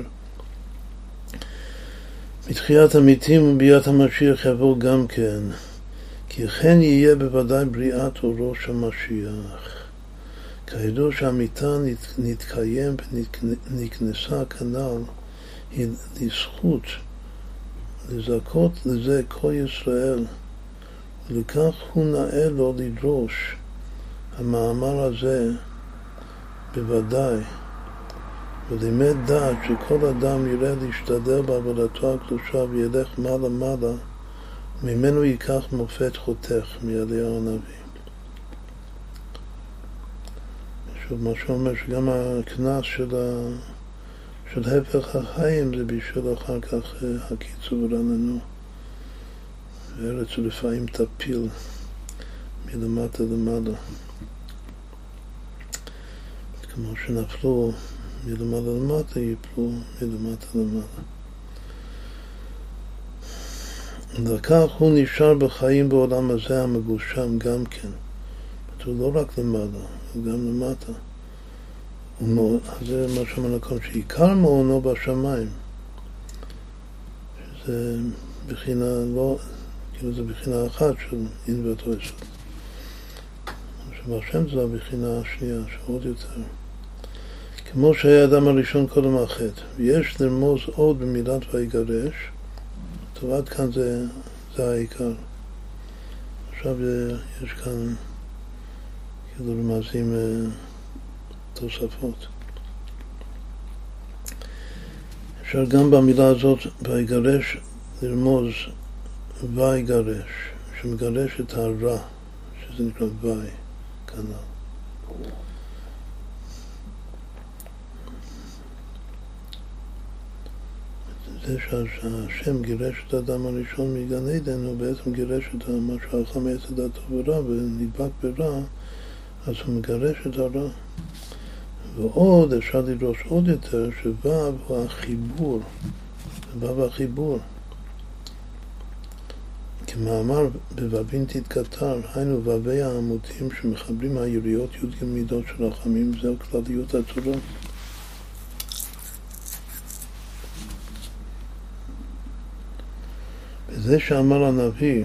בתחיית המתים וביאת המשיח יבוא גם כן, כי כן יהיה בוודאי בריאת אורו של משיח. כידוע שהמיטה נתקיים ונכנסה כנ"ל היא לזכות לזכות לזה כל ישראל, ולכך הוא נאה לו לדרוש. המאמר הזה בוודאי, ולימד דעת שכל אדם יראה להשתדל בעבודתו הקדושה וילך מעלה מעלה, ממנו ייקח מופת חותך מאליהו הנביא. שוב, מה שאומר שגם הקנס של ה... של הפך החיים זה בשביל אחר כך אה, הקיצור רננו. ארץ לפעמים תפיל מלמטה למעלה. כמו שנפלו מלמעלה למטה, ייפלו מלמטה למעלה. וכך הוא נשאר בחיים בעולם הזה המגושם גם כן. הוא לא רק למעלה, הוא גם למטה. זה מה שאמרנו קודם, שעיקר מעונו בשמיים. שזה בחינה לא, כאילו זה בחינה אחת של אין. שבהשם זה הבחינה השנייה, שעוד יותר. כמו שהיה האדם הראשון קודם החטא. ויש לרמוז עוד במילת ויגרש, עד כאן זה, זה העיקר. עכשיו יש כאן כאילו רמזים אה, תוספות. אפשר גם במילה הזאת, ויגרש, לרמוז ויגרש, שמגרש את הרע, שזה נקרא וי, כנ"ל. זה שהשם גירש את האדם הראשון מגן עדן, הוא בעצם גירש את מה שהלכה מעץ הדת ורע ונדבק ברע, אז הוא מגרש את הרע. ועוד אפשר לדרוש עוד יותר, שו' הוא החיבור, ו' החיבור. כמאמר בו"בין תתקטר, היינו ו"י העמודים שמחברים היריות י"ג מידות של רחמים, זהו כלליות הצורות. וזה שאמר הנביא,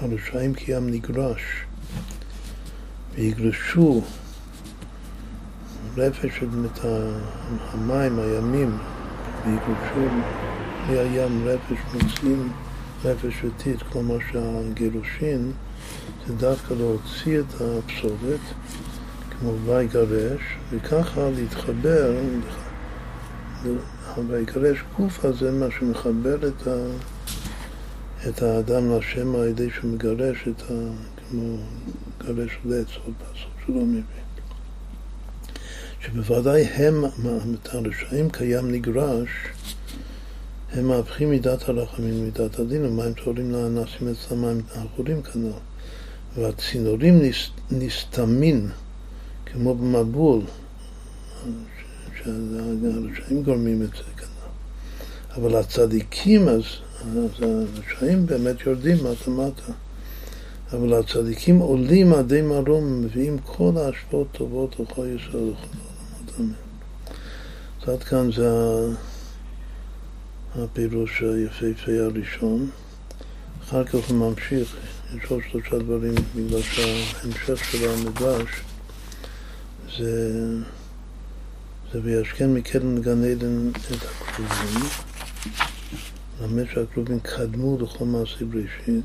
הרשעים כי ים נגרש, ויגרשו רפש של המים, הימים, ויגרשו מהים רפש מוציאים רפש וטיט, כלומר שהגירושין זה דווקא להוציא את הפסולת, כמו ויגרש, וככה להתחבר ויקרש גופה זה מה שמחבר את, ה, את האדם להשם על ידי שהוא מגרש את ה... כמו מגרש לץ, עוד פסוק שלא מבין. שבוודאי הם, את הרשעים קיים נגרש, הם מהפכים מידת הרחמים ומידת הדין, ומים טהורים לאנסים אצלם מים אחורים כנראה. והצינורים נסתמים כמו במבול, שהרשעים גורמים את זה כנראה. אבל הצדיקים, אז, אז הרשעים באמת יורדים מטה מטה. אבל הצדיקים עולים עדי מרום, מביאים כל ההשפעות טובות לכל ישראל ולכל העולמות אמן. אז עד כאן זה הפירוש היפהפה הראשון. אחר כך הוא ממשיך, יש עוד שלושה דברים בגלל שההמשך של המדרש זה זה וישכן מקדם גן עדן את הכרובים, למד שהכרובים קדמו לכל מעשי בראשית.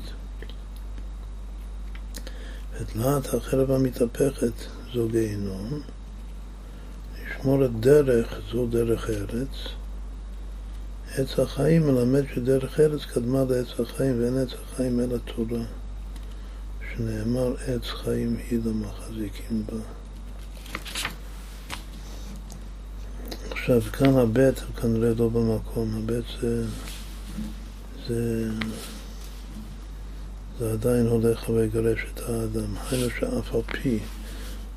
ואת להט החרב המתהפכת זו גיהנום, לשמור את דרך זו דרך ארץ. עץ החיים מלמד שדרך ארץ קדמה לעץ החיים ואין עץ החיים אלא תורה, שנאמר עץ חיים היא למחזיקים בה. עכשיו, כאן הבט הוא כנראה לא במקום, הבט זה, זה, זה עדיין הולך ויגרש את האדם. היינו שאף על פי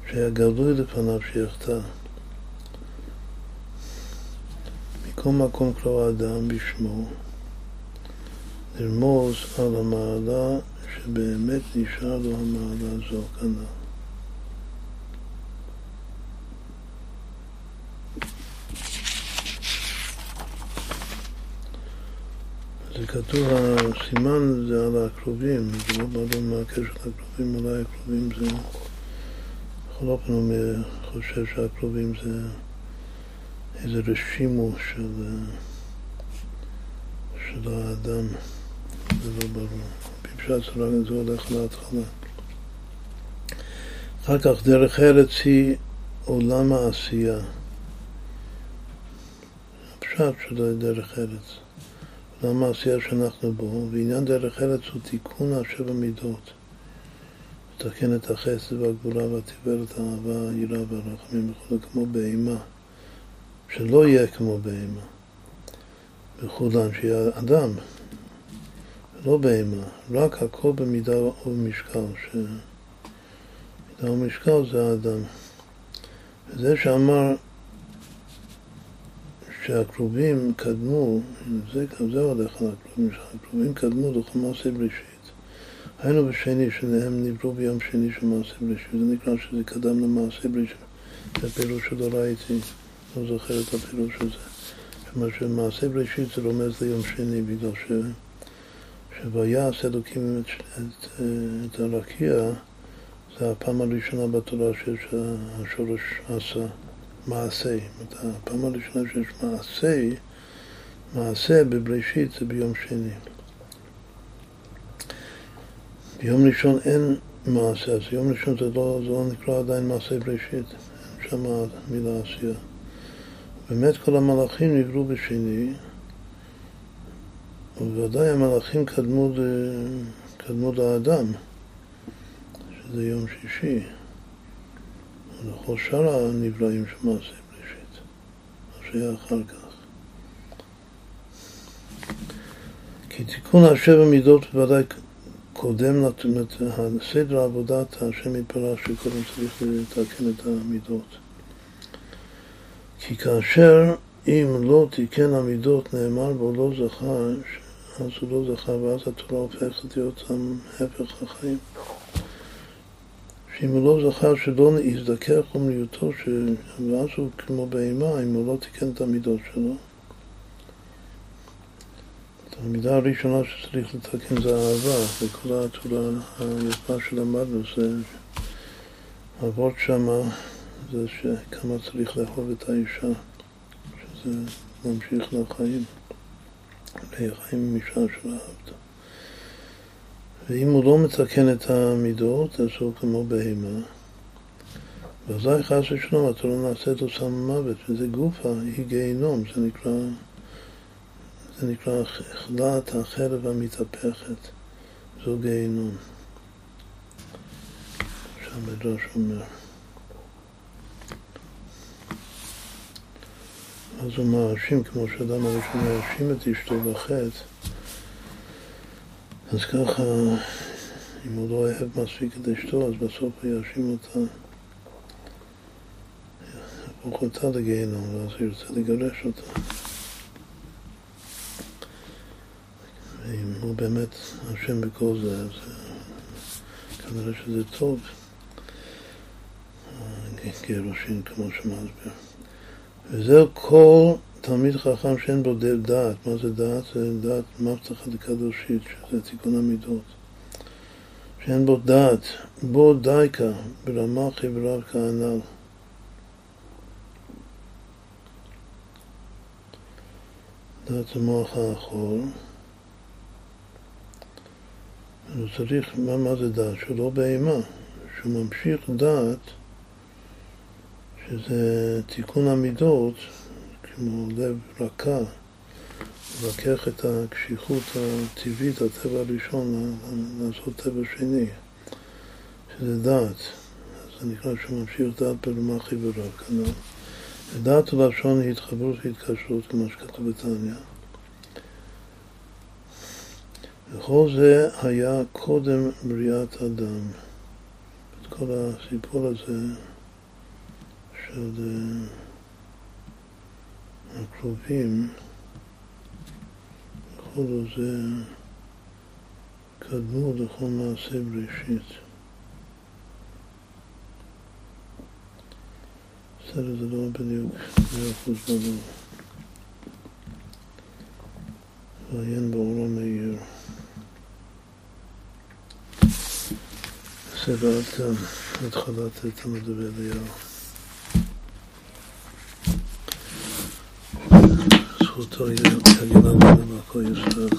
שהיה גלוי לפניו שיחטא. מכל מקום קרוא האדם בשמו, לרמוז על המעלה שבאמת נשאר לו המעלה הזו כנ"ל. זה כתוב, הסימן זה על הקרובים, זה לא ברור מה הקשר לקרובים, אולי הקרובים זה... בכל אופן הוא חושב שהקרובים זה איזה רשימו של, של האדם, זה לא ברור. בפשט זה הולך להתחלה. אחר כך דרך ארץ היא עולם העשייה. הפשט של דרך ארץ. למה העשייה שאנחנו בו, ועניין דרך ארץ הוא תיקון השבע מידות. לתקן את החסד והגבולה והתפארת, האהבה, היראה והרחמים וכו', כמו בהמה. שלא יהיה כמו בהמה. בכולן, שיהיה אדם, לא בהמה, רק הכל במידה ובמשקל, שמידה ומשקל זה האדם. וזה שאמר שהקרובים קדמו, זה, זה הולך על הקרובים, שהקרובים קדמו לכל מעשה בראשית. היינו בשני, שניהם נבראו ביום שני של מעשה בראשית, זה נקרא שזה קדם למעשה בראשית. זה פירוש שלא ראיתי, לא זוכר את הפירוש הזה. כלומר שמעשה בראשית זה רומז ליום שני, בגלל ש... שויעש אלוקים את, את, את הרקיע, זה הפעם הראשונה בתורה שיש השורש עשה, מעשה. הפעם הראשונה שיש מעשה, מעשה בבראשית זה ביום שני. ביום ראשון אין מעשה, אז יום ראשון זה לא, זה לא נקרא עדיין מעשה בראשית, אין שם מילה עשייה. באמת כל המלאכים נבראו בשני, ובוודאי המלאכים קדמו, קדמו לאדם, שזה יום שישי, ולכל שאר הנבראים של מעשה בראשית, מה שהיה אחר כך. כי תיקון השבע מידות בוודאי קודם סדר עבודת השם יתברך שקודם צריך לתקן את המידות. כי כאשר אם לא תיקן המידות נאמר בו לא זכה, אז הוא לא זכה ואז התורה הופכת להיות הפך החיים. שאם הוא לא זכה שלא יזדכך אומניותו, ואז הוא כמו בהמה, אם הוא לא תיקן את המידות שלו. המידה הראשונה שצריך לתקן זה אהבה, וכל התורה היפה שלמדנו זה העבוד שמה זה שכמה צריך לאהוב את האישה, שזה ממשיך לחיים, לחיים משעה של אהבת. ואם הוא לא מתקן את המידות, אז הוא כמו בהמה. ואזי חס ושלום, התורה נעשית לו סם מוות, וזה גופה, היא גיהנום, זה נקרא זה נקרא חלת החרב המתהפכת, זו גיהינום. שהמדרש אומר. אז הוא מאשים, כמו שאדם הראשון מאשים את אשתו בחטא, אז ככה, אם הוא לא אוהב מספיק את אשתו, אז בסוף הוא יאשים אותה, יהפוך אותה לגיהינום, ואז הוא ירצה לגרש אותה. אם הוא באמת אשם בכל זה, אז כנראה שזה טוב, גירושין כמו שמסביר. וזהו כל תלמיד חכם שאין בו דעת. מה זה דעת? זה דעת מבטחת לקדושית, שזה תיקון המידות. שאין בו דעת, בו דייקה ברמה חבריו כהנ"ל. דעת המוח האחור. הוא צריך, מה, מה זה דעת? שהוא לא בהמה, שהוא ממשיך דעת, שזה תיקון המידות, כמו לב רכה, לקח את הקשיחות הטבעית, הטבע הראשון, לעשות טבע שני, שזה דעת. זה נקרא שהוא ממשיך דעת ברמה חבריו, כנראה. דעת ולשון היא התחברות והתקשרות, כמו שכתוב בתניא. וכל זה היה קודם בריאת אדם. את כל הסיפור הזה של אה, הקרובים, כל זה קדמו לכל מעשה בראשית. בסדר, זה לא בדיוק מאה אחוז ברור. ועיין באור המאיר. סדרת התחלת תלמוד אליהו. זכותו יגיע לנו במקור ישראל.